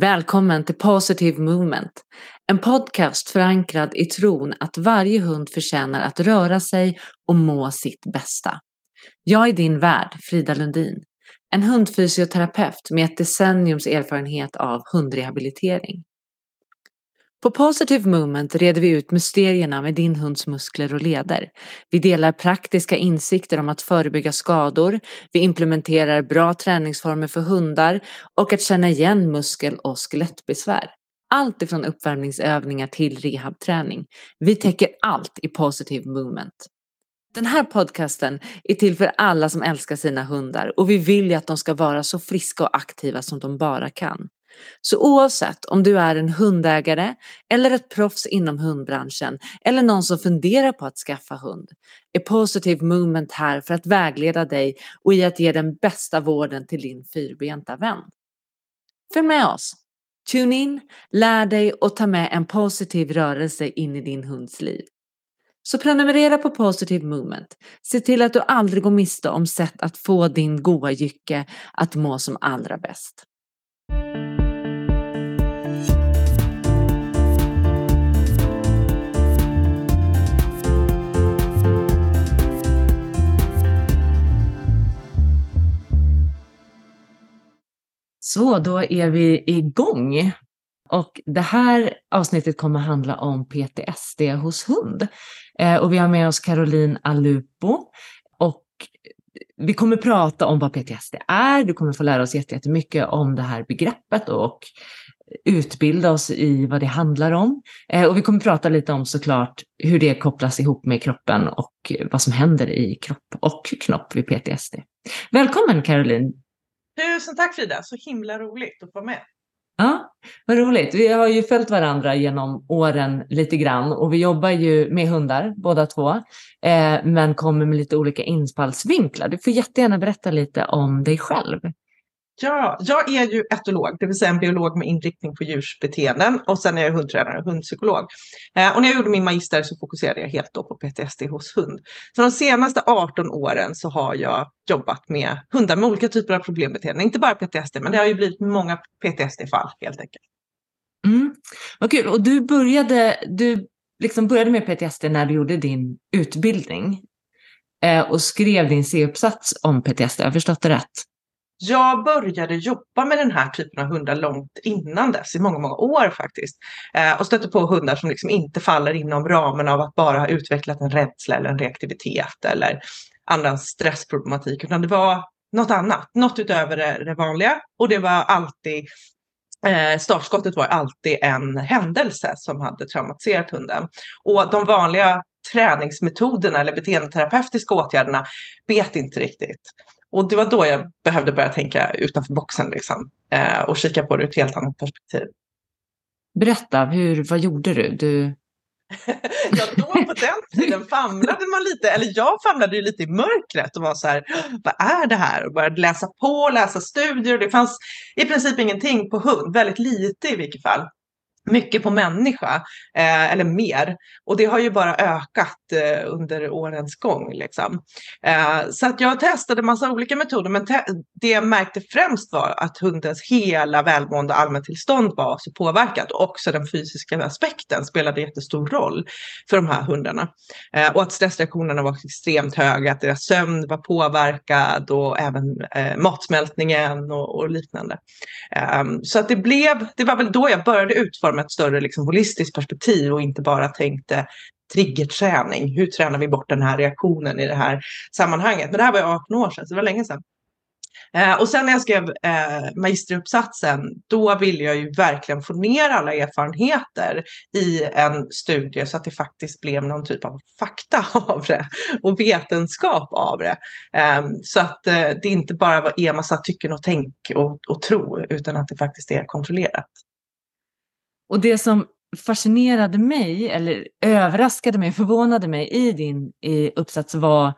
Välkommen till Positive Movement, en podcast förankrad i tron att varje hund förtjänar att röra sig och må sitt bästa. Jag är din värd, Frida Lundin, en hundfysioterapeut med ett decenniums erfarenhet av hundrehabilitering. På Positive Movement reder vi ut mysterierna med din hunds muskler och leder. Vi delar praktiska insikter om att förebygga skador, vi implementerar bra träningsformer för hundar och att känna igen muskel och skelettbesvär. Allt ifrån uppvärmningsövningar till rehabträning. Vi täcker allt i Positive Movement. Den här podcasten är till för alla som älskar sina hundar och vi vill ju att de ska vara så friska och aktiva som de bara kan. Så oavsett om du är en hundägare eller ett proffs inom hundbranschen eller någon som funderar på att skaffa hund är Positive Movement här för att vägleda dig och i att ge den bästa vården till din fyrbenta vän. Följ med oss! Tune in, lär dig och ta med en positiv rörelse in i din hunds liv. Så prenumerera på Positive Movement. Se till att du aldrig går miste om sätt att få din goa jycke att må som allra bäst. Så, då är vi igång. Och det här avsnittet kommer handla om PTSD hos hund. Eh, och vi har med oss Caroline Alupo. Och vi kommer prata om vad PTSD är. Du kommer få lära oss jättemycket om det här begreppet och utbilda oss i vad det handlar om. Eh, och vi kommer prata lite om såklart hur det kopplas ihop med kroppen och vad som händer i kropp och knopp vid PTSD. Välkommen Caroline! Tusen tack Frida, så himla roligt att få vara med. Ja, vad roligt. Vi har ju följt varandra genom åren lite grann och vi jobbar ju med hundar båda två, eh, men kommer med lite olika infallsvinklar. Du får jättegärna berätta lite om dig själv. Ja, jag är ju etolog, det vill säga en biolog med inriktning på djursbeteenden och sen är jag hundtränare och hundpsykolog. Eh, och när jag gjorde min magister så fokuserade jag helt då på PTSD hos hund. Så de senaste 18 åren så har jag jobbat med hundar med olika typer av problembeteenden, inte bara PTSD, men det har ju blivit många PTSD-fall helt enkelt. Mm. Vad kul, och du började, du liksom började med PTSD när du gjorde din utbildning eh, och skrev din C-uppsats om PTSD, har jag förstått det rätt? Jag började jobba med den här typen av hundar långt innan dess, i många, många år faktiskt. Eh, och stötte på hundar som liksom inte faller inom ramen av att bara ha utvecklat en rädsla eller en reaktivitet eller annan stressproblematik, utan det var något annat, något utöver det, det vanliga. Och det var alltid Eh, startskottet var alltid en händelse som hade traumatiserat hunden. Och de vanliga träningsmetoderna eller beteendeterapeutiska åtgärderna bet inte riktigt. Och det var då jag behövde börja tänka utanför boxen liksom, eh, och kika på det ur ett helt annat perspektiv. Berätta, hur, vad gjorde du? du... ja, då på den tiden famlade man lite, eller jag famlade ju lite i mörkret och var så här, vad är det här? Och började läsa på, läsa studier. Det fanns i princip ingenting på hund, väldigt lite i vilket fall mycket på människa, eh, eller mer. Och det har ju bara ökat eh, under årens gång. Liksom. Eh, så att jag testade massa olika metoder, men det jag märkte främst var att hundens hela välmående och allmäntillstånd var så påverkat. Och också den fysiska aspekten spelade jättestor roll för de här hundarna. Eh, och att stressreaktionerna var extremt höga, att deras sömn var påverkad och även eh, matsmältningen och, och liknande. Eh, så att det blev, det var väl då jag började utforma med ett större liksom, holistiskt perspektiv och inte bara tänkte triggerträning. Hur tränar vi bort den här reaktionen i det här sammanhanget? Men det här var ju 18 år sedan, så det var länge sedan. Eh, och sen när jag skrev eh, magisteruppsatsen, då ville jag ju verkligen få ner alla erfarenheter i en studie så att det faktiskt blev någon typ av fakta av det och vetenskap av det. Eh, så att eh, det inte bara var en massa tycken och tänk och, och tro, utan att det faktiskt är kontrollerat. Och det som fascinerade mig, eller överraskade mig, förvånade mig i din i uppsats var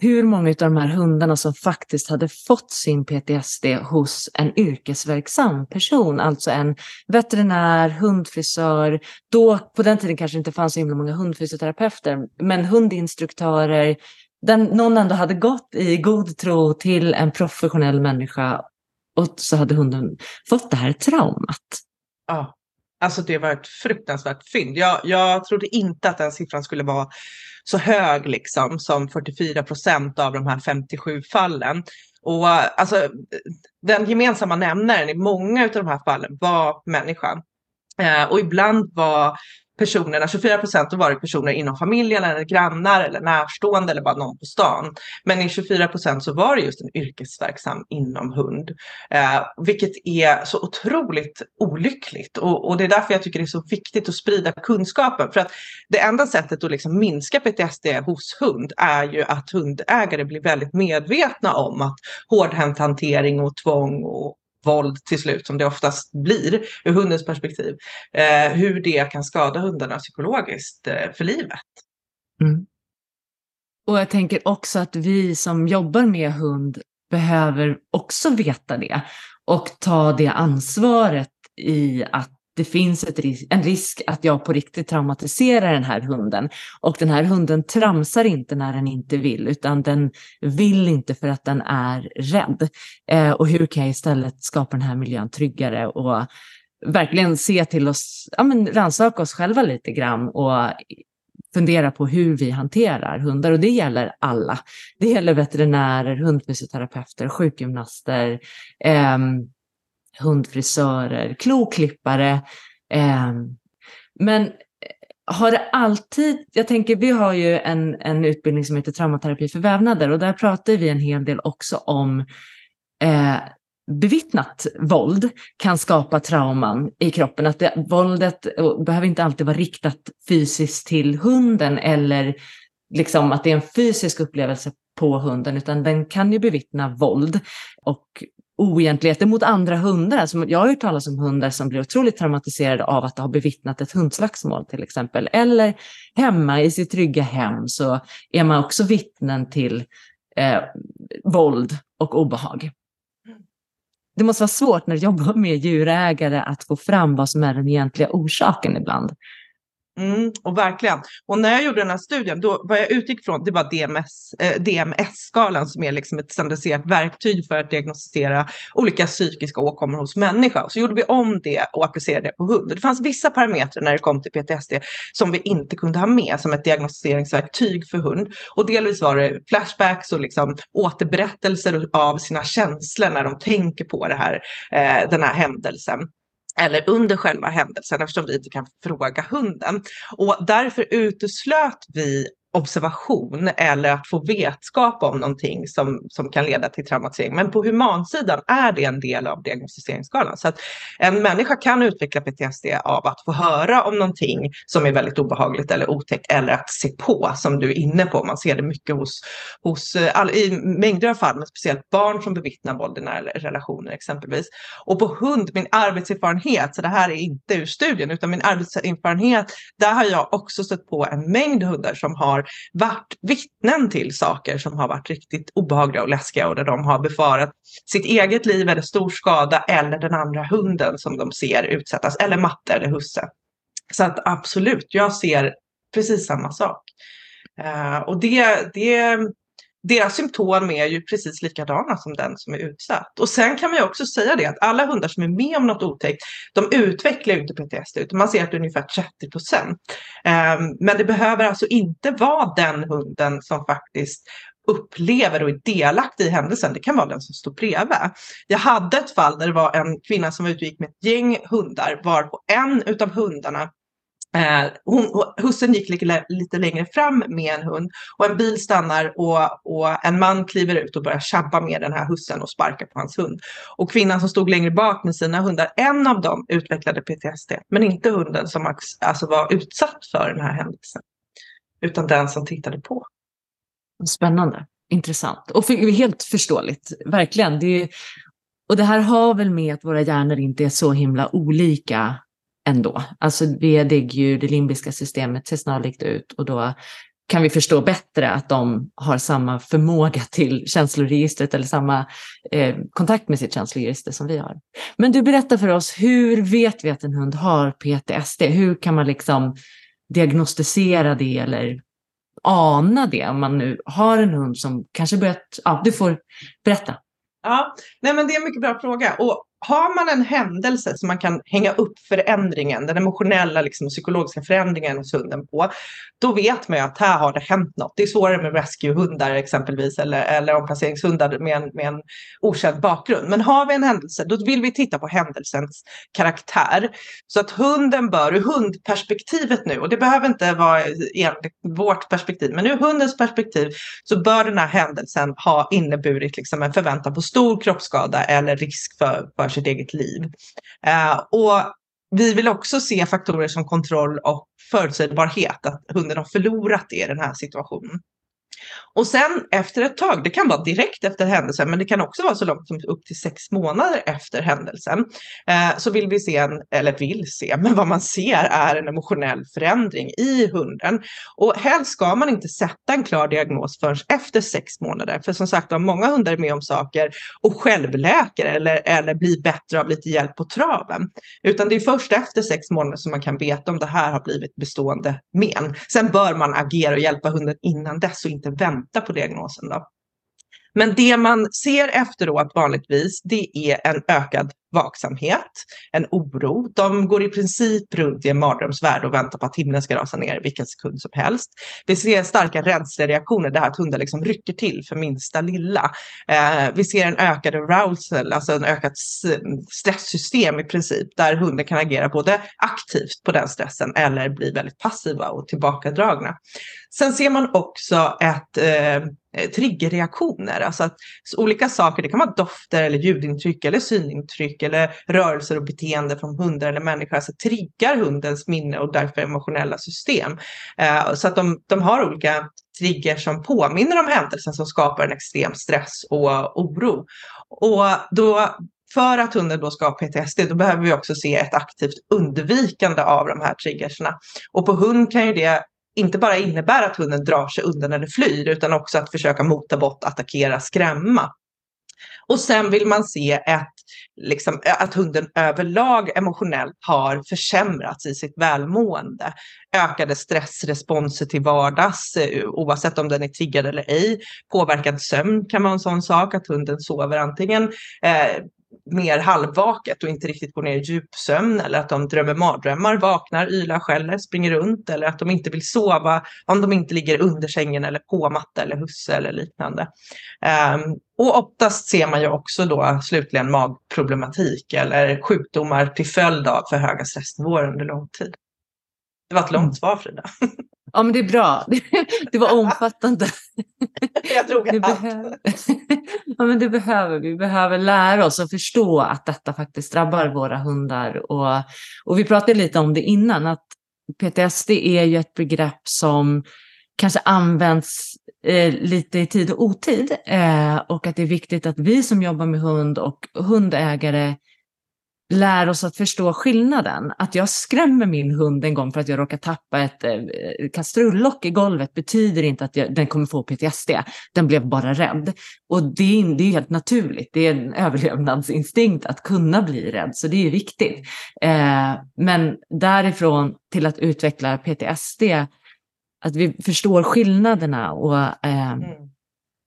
hur många av de här hundarna som faktiskt hade fått sin PTSD hos en yrkesverksam person, alltså en veterinär, hundfrisör. Då, på den tiden kanske det inte fanns så himla många hundfysioterapeuter, men hundinstruktörer, Den, någon ändå hade gått i god tro till en professionell människa och så hade hunden fått det här traumat. Ja, alltså det var ett fruktansvärt fynd. Jag, jag trodde inte att den siffran skulle vara så hög liksom som 44 procent av de här 57 fallen. Och alltså den gemensamma nämnaren i många av de här fallen var människan. Eh, och ibland var personerna, 24 procent, var det personer inom familjen eller grannar eller närstående eller bara någon på stan. Men i 24 procent så var det just en yrkesverksam inom hund. Eh, vilket är så otroligt olyckligt och, och, det är därför jag tycker det är så viktigt att sprida kunskapen. För att det enda sättet att liksom minska PTSD hos hund är ju att hundägare blir väldigt medvetna om att hårdhänt hantering och tvång och våld till slut, som det oftast blir ur hundens perspektiv, eh, hur det kan skada hundarna psykologiskt eh, för livet. Mm. Och jag tänker också att vi som jobbar med hund behöver också veta det och ta det ansvaret i att det finns ris en risk att jag på riktigt traumatiserar den här hunden. Och den här hunden tramsar inte när den inte vill, utan den vill inte för att den är rädd. Eh, och hur kan jag istället skapa den här miljön tryggare och verkligen se till oss, ja men rannsaka oss själva lite grann och fundera på hur vi hanterar hundar. Och det gäller alla. Det gäller veterinärer, hundfysioterapeuter, sjukgymnaster, eh, hundfrisörer, kloklippare. Ehm, eh, men har det alltid, jag tänker vi har ju en, en utbildning som heter traumaterapi för vävnader och där pratar vi en hel del också om eh, bevittnat våld kan skapa trauman i kroppen. Att det, våldet eh, behöver inte alltid vara riktat fysiskt till hunden eller liksom att det är en fysisk upplevelse på hunden, utan den kan ju bevittna våld och oegentligheter mot andra hundar. Alltså, jag har hört talas om hundar som blir otroligt traumatiserade av att ha bevittnat ett hundslagsmål till exempel. Eller hemma i sitt trygga hem så är man också vittnen till eh, våld och obehag. Det måste vara svårt när du jobbar med djurägare att få fram vad som är den egentliga orsaken ibland. Mm, och verkligen. Och när jag gjorde den här studien, då vad jag utgick från, det var DMS, eh, DMS-skalan som är liksom ett standardiserat verktyg för att diagnostisera olika psykiska åkommor hos människa. Så gjorde vi om det och applicerade det på hund. Det fanns vissa parametrar när det kom till PTSD som vi inte kunde ha med som ett diagnostiseringsverktyg för hund. Och delvis var det flashbacks och liksom återberättelser av sina känslor när de tänker på det här, eh, den här händelsen eller under själva händelsen eftersom vi inte kan fråga hunden. Och därför uteslöt vi observation eller att få vetskap om någonting som, som kan leda till traumatisering. Men på humansidan är det en del av diagnostiseringsskalan. Så att en människa kan utveckla PTSD av att få höra om någonting som är väldigt obehagligt eller otäckt eller att se på som du är inne på. Man ser det mycket hos, hos all, i mängder av fall, men speciellt barn som bevittnar våld i nära relationer exempelvis. Och på hund, min arbetserfarenhet, så det här är inte ur studien, utan min arbetserfarenhet, där har jag också stött på en mängd hundar som har har varit vittnen till saker som har varit riktigt obehagliga och läskiga och där de har befarat sitt eget liv eller stor skada eller den andra hunden som de ser utsättas eller matte eller husse. Så att absolut, jag ser precis samma sak. Uh, och det, det, deras symptom är ju precis likadana som den som är utsatt. Och sen kan man ju också säga det att alla hundar som är med om något otäckt, de utvecklar ju inte PTSD, utan man ser att det är ungefär 30 procent. Um, men det behöver alltså inte vara den hunden som faktiskt upplever och är delaktig i händelsen. Det kan vara den som står bredvid. Jag hade ett fall där det var en kvinna som var ute och gick med ett gäng hundar, var på en utav hundarna Eh, hon, hussen gick lite, lite längre fram med en hund och en bil stannar och, och en man kliver ut och börjar tjabba med den här hussen och sparkar på hans hund. Och kvinnan som stod längre bak med sina hundar, en av dem utvecklade PTSD, men inte hunden som alltså var utsatt för den här händelsen, utan den som tittade på. Spännande, intressant och för, helt förståeligt, verkligen. Det, och det här har väl med att våra hjärnor inte är så himla olika ändå. Alltså via ju det limbiska systemet ser snarlikt ut och då kan vi förstå bättre att de har samma förmåga till känsloregistret eller samma eh, kontakt med sitt känsloregister som vi har. Men du berättar för oss, hur vet vi att en hund har PTSD? Hur kan man liksom diagnostisera det eller ana det om man nu har en hund som kanske börjat, ja du får berätta. Ja, nej men det är en mycket bra fråga. Och har man en händelse som man kan hänga upp förändringen, den emotionella liksom, psykologiska förändringen hos hunden på, då vet man ju att här har det hänt något. Det är svårare med rescuehundar exempelvis eller, eller omplaceringshundar med en, med en okänd bakgrund. Men har vi en händelse, då vill vi titta på händelsens karaktär. Så att hunden bör, ur hundperspektivet nu, och det behöver inte vara enligt vårt perspektiv, men ur hundens perspektiv så bör den här händelsen ha inneburit liksom en förväntan på stor kroppsskada eller risk för, för sitt eget liv. Eh, och vi vill också se faktorer som kontroll och förutsägbarhet, att hunden har förlorat det i den här situationen. Och sen efter ett tag, det kan vara direkt efter händelsen, men det kan också vara så långt som upp till sex månader efter händelsen, eh, så vill vi se, en, eller vill se, men vad man ser är en emotionell förändring i hunden. Och helst ska man inte sätta en klar diagnos förrän efter sex månader, för som sagt många hundar är med om saker och självläker eller, eller blir bättre av lite hjälp på traven. Utan det är först efter sex månader som man kan veta om det här har blivit bestående men. Sen bör man agera och hjälpa hunden innan dess och inte vänta på diagnosen. Då. Men det man ser efteråt vanligtvis, det är en ökad vaksamhet, en oro. De går i princip runt i en mardrömsvärld och väntar på att himlen ska rasa ner vilken sekund som helst. Vi ser starka rädslereaktioner, det här att hundar liksom rycker till för minsta lilla. Eh, vi ser en ökad arousal, alltså en ökat stresssystem i princip, där hunden kan agera både aktivt på den stressen eller bli väldigt passiva och tillbakadragna. Sen ser man också ett eh, triggerreaktioner, alltså att olika saker, det kan vara dofter eller ljudintryck eller synintryck uttryck eller rörelser och beteende från hundar eller människa, alltså triggar hundens minne och därför emotionella system. Eh, så att de, de har olika triggers som påminner om händelsen som skapar en extrem stress och oro. Och då för att hunden då ska ha PTSD, då behöver vi också se ett aktivt undvikande av de här triggerserna. Och på hund kan ju det inte bara innebära att hunden drar sig undan eller flyr, utan också att försöka mota bort, attackera, skrämma. Och sen vill man se ett, liksom, att hunden överlag emotionellt har försämrats i sitt välmående. Ökade stressresponser till vardags, eh, oavsett om den är triggad eller ej. Påverkad sömn kan vara en sån sak, att hunden sover antingen eh, mer halvvaket och inte riktigt går ner i djupsömn eller att de drömmer mardrömmar, vaknar, ylar, skäller, springer runt eller att de inte vill sova om de inte ligger under sängen eller på matta eller husse eller liknande. Um, och oftast ser man ju också då slutligen magproblematik eller sjukdomar till följd av för höga stressnivåer under lång tid. Det var ett långt mm. svar Frida. Ja, men det är bra. Det var omfattande. Jag drog allt. Behöver... Ja, men det behöver vi. Behöver lära oss att förstå att detta faktiskt drabbar våra hundar. Och, och vi pratade lite om det innan, att PTSD är ju ett begrepp som kanske används eh, lite i tid och otid. Eh, och att det är viktigt att vi som jobbar med hund och hundägare lär oss att förstå skillnaden. Att jag skrämmer min hund en gång för att jag råkar tappa ett eh, kastrullock i golvet betyder inte att jag, den kommer få PTSD. Den blev bara rädd. Och det är, det är helt naturligt. Det är en överlevnadsinstinkt att kunna bli rädd, så det är viktigt. Eh, men därifrån till att utveckla PTSD, att vi förstår skillnaderna och, eh, mm.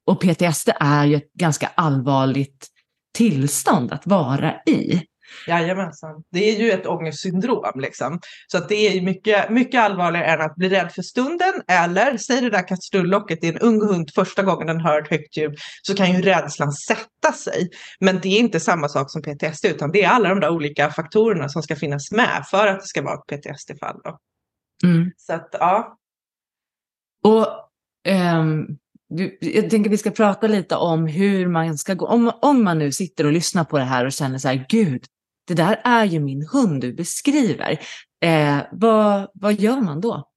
och PTSD är ju ett ganska allvarligt tillstånd att vara i. Jajamensan. Det är ju ett ångestsyndrom liksom. Så att det är mycket, mycket allvarligare än att bli rädd för stunden eller säg det där kastrullocket, är en ung hund första gången den hör ett högt ljud så kan ju rädslan sätta sig. Men det är inte samma sak som PTSD utan det är alla de där olika faktorerna som ska finnas med för att det ska vara ett PTSD-fall. Mm. Så att ja. Och um jag tänker vi ska prata lite om hur man ska gå, om, om man nu sitter och lyssnar på det här och känner så här, gud, det där är ju min hund du beskriver. Eh, vad, vad gör man då?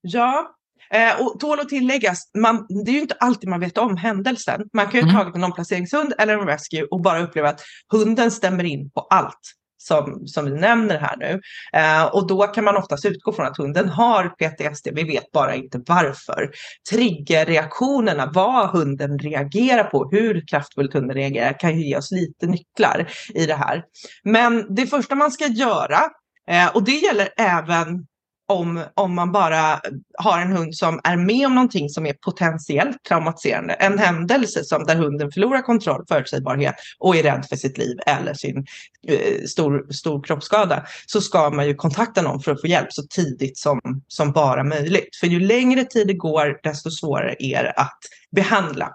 Ja, Eh, och tål att tilläggas, man, det är ju inte alltid man vet om händelsen. Man kan ju ha mm. tagit en omplaceringshund eller en rescue och bara uppleva att hunden stämmer in på allt som, som vi nämner här nu. Eh, och då kan man oftast utgå från att hunden har PTSD. Vi vet bara inte varför. Triggerreaktionerna, vad hunden reagerar på, hur kraftfullt hunden reagerar kan ju ge oss lite nycklar i det här. Men det första man ska göra, eh, och det gäller även om, om man bara har en hund som är med om någonting som är potentiellt traumatiserande. En händelse som där hunden förlorar kontroll, förutsägbarhet och är rädd för sitt liv eller sin eh, stor, stor kroppsskada så ska man ju kontakta någon för att få hjälp så tidigt som, som bara möjligt. För ju längre tid det går desto svårare är det att behandla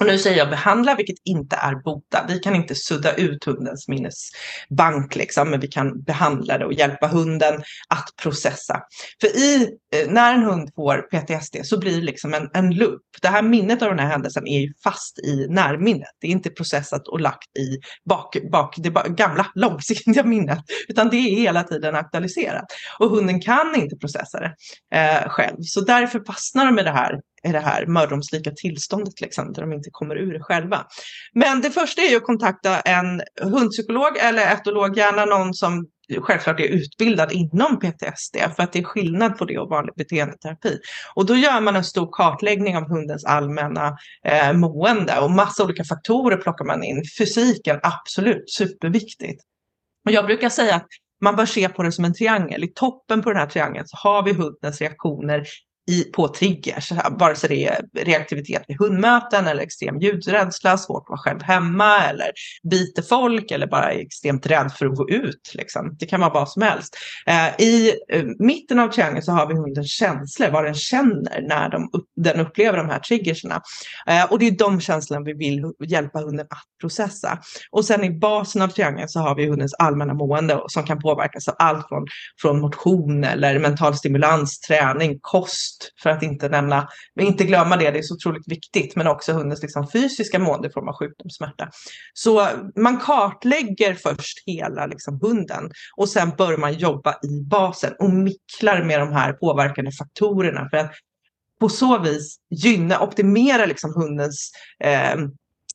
och nu säger jag behandla, vilket inte är bota. Vi kan inte sudda ut hundens minnesbank, liksom, men vi kan behandla det och hjälpa hunden att processa. För i, eh, när en hund får PTSD så blir det liksom en, en loop. Det här minnet av den här händelsen är ju fast i närminnet. Det är inte processat och lagt i bak, bak det gamla långsiktiga minnet, utan det är hela tiden aktualiserat. Och hunden kan inte processa det eh, själv, så därför fastnar de med det här i det här mördomslika tillståndet till exempel, där de inte kommer ur det själva. Men det första är ju att kontakta en hundpsykolog eller etolog, gärna någon som självklart är utbildad inom PTSD för att det är skillnad på det och vanlig beteendeterapi. Och då gör man en stor kartläggning av hundens allmänna eh, mående och massa olika faktorer plockar man in. Fysiken, absolut, superviktigt. Och jag brukar säga att man bör se på det som en triangel. I toppen på den här triangeln så har vi hundens reaktioner i, på triggers, vare sig det är reaktivitet vid hundmöten eller extrem ljudrädsla, svårt att vara själv hemma eller biter folk eller bara är extremt rädd för att gå ut. Liksom. Det kan vara vad som helst. Eh, I eh, mitten av triangeln så har vi hundens känslor, vad den känner när de upp, den upplever de här triggerserna. Eh, och det är de känslorna vi vill hjälpa hunden att processa. Och sen i basen av triangeln så har vi hundens allmänna mående som kan påverkas av allt från, från motion eller mental stimulans, träning, kost, för att inte nämna, men inte glömma det, det är så otroligt viktigt, men också hundens liksom fysiska mående i form av sjukdom, smärta. Så man kartlägger först hela liksom hunden och sen börjar man jobba i basen och micklar med de här påverkande faktorerna för att på så vis gynna, optimera liksom hundens eh,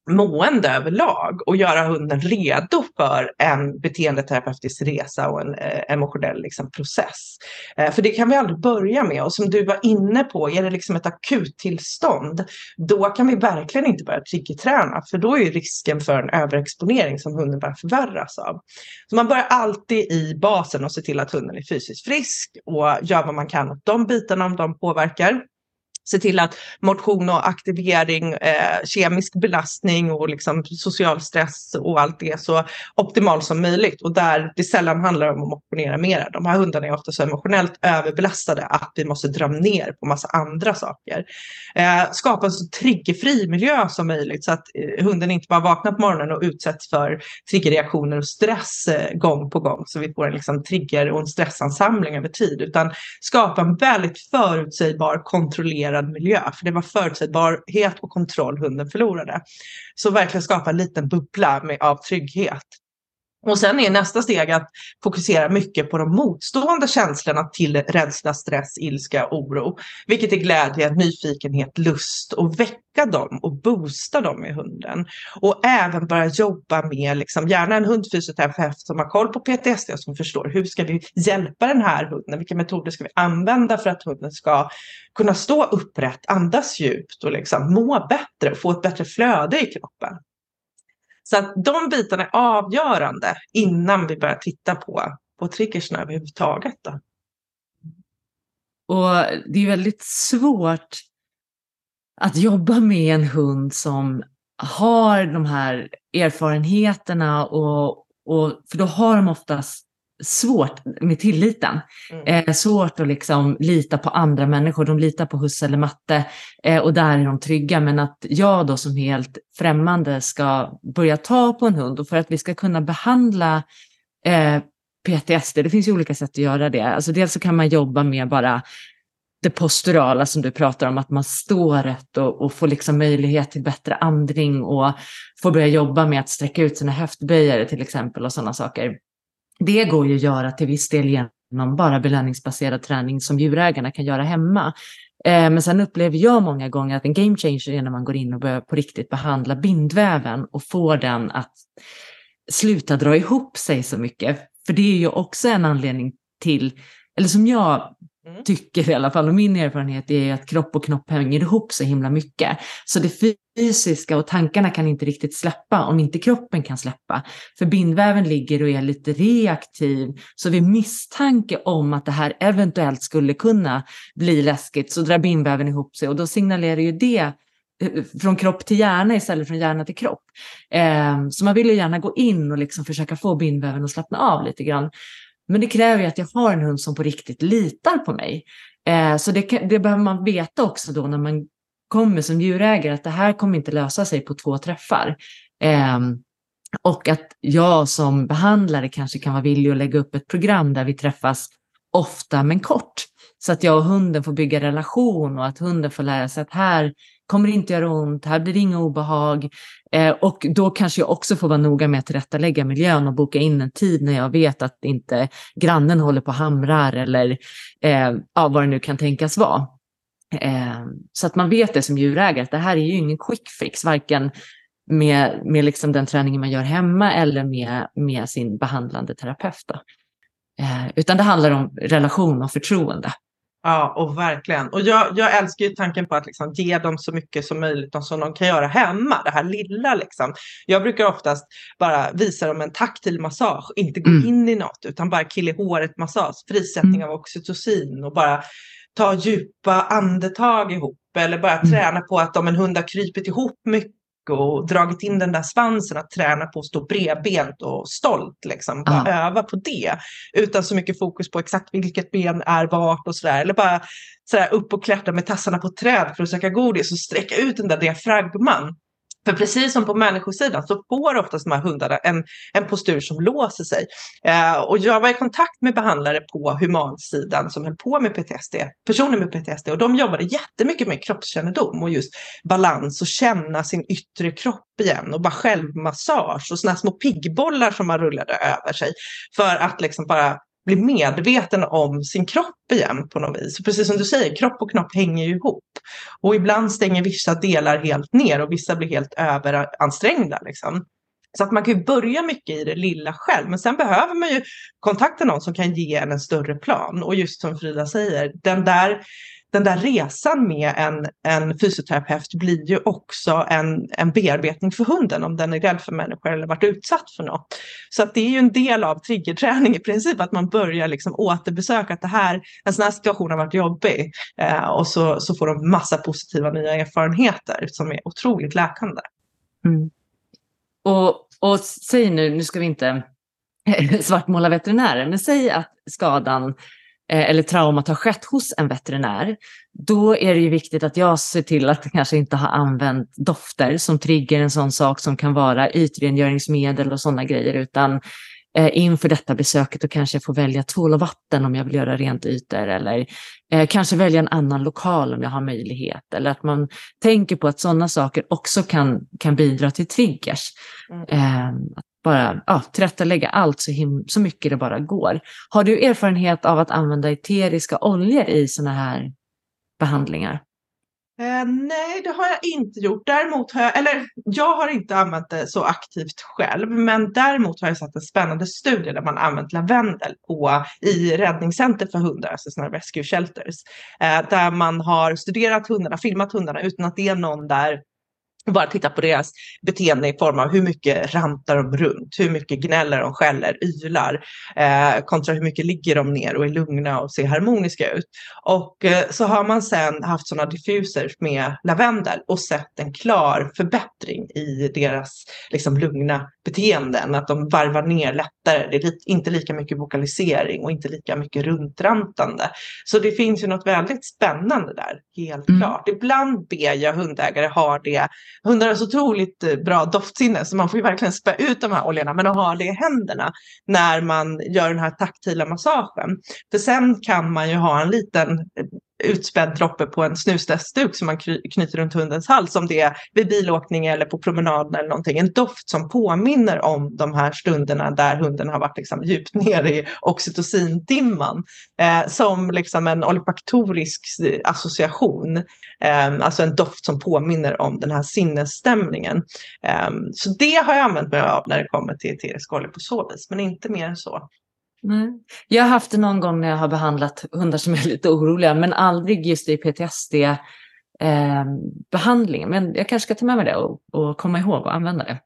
mående överlag och göra hunden redo för en beteendeterapeutisk resa och en eh, emotionell liksom, process. Eh, för det kan vi aldrig börja med och som du var inne på, är det liksom ett akuttillstånd, då kan vi verkligen inte börja triggerträna för då är risken för en överexponering som hunden bara förvärras av. Så man börjar alltid i basen och ser till att hunden är fysiskt frisk och gör vad man kan åt de bitarna om de påverkar se till att motion och aktivering, eh, kemisk belastning och liksom social stress och allt det är så optimalt som möjligt. Och där det sällan handlar om att motionera mera. De här hundarna är ofta så emotionellt överbelastade att vi måste dra ner på massa andra saker. Eh, skapa en så triggerfri miljö som möjligt så att eh, hunden inte bara vaknar på morgonen och utsätts för triggerreaktioner och stress eh, gång på gång så vi får en liksom, trigger och en stressansamling över tid utan skapa en väldigt förutsägbar, kontrollerad kontrollerad miljö. För det var förutsägbarhet och kontroll hunden förlorade. Så verkligen skapa en liten bubbla med, av trygghet. Och sen är nästa steg att fokusera mycket på de motstående känslorna till rädsla, stress, ilska, oro. Vilket är glädje, nyfikenhet, lust och väcka dem och boosta dem i hunden. Och även börja jobba med, liksom, gärna en hundfysioterapeut som har koll på PTSD och som förstår hur ska vi hjälpa den här hunden? Vilka metoder ska vi använda för att hunden ska kunna stå upprätt, andas djupt och liksom må bättre och få ett bättre flöde i kroppen. Så att de bitarna är avgörande innan vi börjar titta på, på triggersna överhuvudtaget. Då. Och det är väldigt svårt att jobba med en hund som har de här erfarenheterna och, och för då har de oftast svårt med tilliten. Mm. Eh, svårt att liksom lita på andra människor. De litar på husse eller matte eh, och där är de trygga. Men att jag då som helt främmande ska börja ta på en hund och för att vi ska kunna behandla eh, PTSD, det finns ju olika sätt att göra det. Alltså dels så kan man jobba med bara det posturala som du pratar om, att man står rätt och, och får liksom möjlighet till bättre andning och får börja jobba med att sträcka ut sina höftböjare till exempel och sådana saker. Det går ju att göra till viss del genom bara belöningsbaserad träning som djurägarna kan göra hemma. Eh, men sen upplever jag många gånger att en game changer är när man går in och börjar på riktigt behandla bindväven och får den att sluta dra ihop sig så mycket. För det är ju också en anledning till, eller som jag mm. tycker i alla fall, och min erfarenhet är att kropp och knopp hänger ihop så himla mycket. Så det fysiska och tankarna kan inte riktigt släppa om inte kroppen kan släppa. För bindväven ligger och är lite reaktiv. Så vid misstanke om att det här eventuellt skulle kunna bli läskigt så drar bindväven ihop sig och då signalerar ju det eh, från kropp till hjärna istället från hjärna till kropp. Ehm, så man vill ju gärna gå in och liksom försöka få bindväven att slappna av lite grann. Men det kräver ju att jag har en hund som på riktigt litar på mig. Eh, så det, det, behöver man veta också då när man kommer som djurägare att det här kommer inte lösa sig på två träffar. Eh, och att jag som behandlare kanske kan vara villig att lägga upp ett program där vi träffas ofta men kort. Så att jag och hunden får bygga relation och att hunden får lära sig att här kommer inte göra ont, här blir det inga obehag. Eh, och då kanske jag också får vara noga med att tillrättalägga miljön och boka in en tid när jag vet att inte grannen håller på och hamrar eller eh, ja, vad det nu kan tänkas vara. Eh, så att man vet det som djurägare, att det här är ju ingen quick fix, varken med, med liksom den träningen man gör hemma eller med, med sin behandlande terapeut. Eh, utan det handlar om relation och förtroende. Ja, och verkligen. Och jag, jag älskar ju tanken på att liksom ge dem så mycket som möjligt som de kan göra hemma, det här lilla liksom. Jag brukar oftast bara visa dem en taktil massage, inte gå mm. in i något, utan bara kill i håret massage, frisättning mm. av oxytocin och bara ta djupa andetag ihop eller bara mm. träna på att om en hund har krypit ihop mycket och dragit in den där svansen att träna på att stå bredbent och stolt. Liksom. Bara ah. öva på det. Utan så mycket fokus på exakt vilket ben är vart och sådär. Eller bara sådär upp och klättra med tassarna på träd för att söka godis och sträcka ut den där diafragman. För precis som på människosidan så får oftast de här hundarna en, en postur som låser sig. Eh, och jag var i kontakt med behandlare på humansidan som höll på med PTSD, personer med PTSD och de jobbade jättemycket med kroppskännedom och just balans och känna sin yttre kropp igen och bara självmassage och sådana små piggbollar som man rullade över sig för att liksom bara bli medveten om sin kropp igen på något vis. Så precis som du säger, kropp och knopp hänger ju ihop. Och ibland stänger vissa delar helt ner och vissa blir helt överansträngda. Liksom. Så att man kan ju börja mycket i det lilla själv, men sen behöver man ju kontakta någon som kan ge en en större plan. Och just som Frida säger, den där den där resan med en, en fysioterapeut blir ju också en, en bearbetning för hunden om den är rädd för människor eller varit utsatt för något. Så att det är ju en del av triggerträning i princip, att man börjar liksom återbesöka att det här, en sån här situation har varit jobbig eh, och så, så får de massa positiva nya erfarenheter som är otroligt läkande. Mm. Och, och säg nu, nu ska vi inte svartmåla veterinärer, men säg att skadan Eh, eller traumat har skett hos en veterinär, då är det ju viktigt att jag ser till att kanske inte ha använt dofter som trigger en sån sak som kan vara ytrengöringsmedel och sådana grejer, utan eh, inför detta besöket och kanske få välja tvål och vatten om jag vill göra rent ytor eller eh, kanske välja en annan lokal om jag har möjlighet. Eller att man tänker på att sådana saker också kan, kan bidra till triggers. Mm. Eh, bara ja, tillrättalägga allt så, him- så mycket det bara går. Har du erfarenhet av att använda eteriska oljor i sådana här behandlingar? Eh, nej, det har jag inte gjort. Däremot har jag, eller jag har inte använt det så aktivt själv, men däremot har jag sett en spännande studie där man använt lavendel på, i räddningscenter för hundar, alltså sådana rescue shelters, eh, där man har studerat hundarna, filmat hundarna utan att det är någon där bara titta på deras beteende i form av hur mycket rantar de runt, hur mycket gnäller de, skäller, ylar, eh, kontra hur mycket ligger de ner och är lugna och ser harmoniska ut. Och eh, så har man sen haft sådana diffuser med lavendel och sett en klar förbättring i deras liksom, lugna beteenden, att de varvar ner lättare. Det är inte lika mycket vokalisering och inte lika mycket runtrantande. Så det finns ju något väldigt spännande där, helt mm. klart. Ibland ber jag hundägare ha det hundar har så otroligt eh, bra doftsinne så man får ju verkligen spä ut de här oljorna men att ha det i händerna när man gör den här taktila massagen. För sen kan man ju ha en liten eh, utspädd droppe på en snusdästsduk som man knyter runt hundens hals om det är vid bilåkning eller på promenaden eller någonting. En doft som påminner om de här stunderna där hunden har varit liksom djupt nere i oxytocindimman. Eh, som liksom en olfaktorisk eh, association. Eh, alltså en doft som påminner om den här sinnesstämningen. Eh, så det har jag använt mig av när det kommer till eterisk olja på så vis, men inte mer än så. Nej. Jag har haft det någon gång när jag har behandlat hundar som är lite oroliga, men aldrig just i PTSD-behandlingen. Eh, men jag kanske ska ta med mig det och, och komma ihåg och använda det.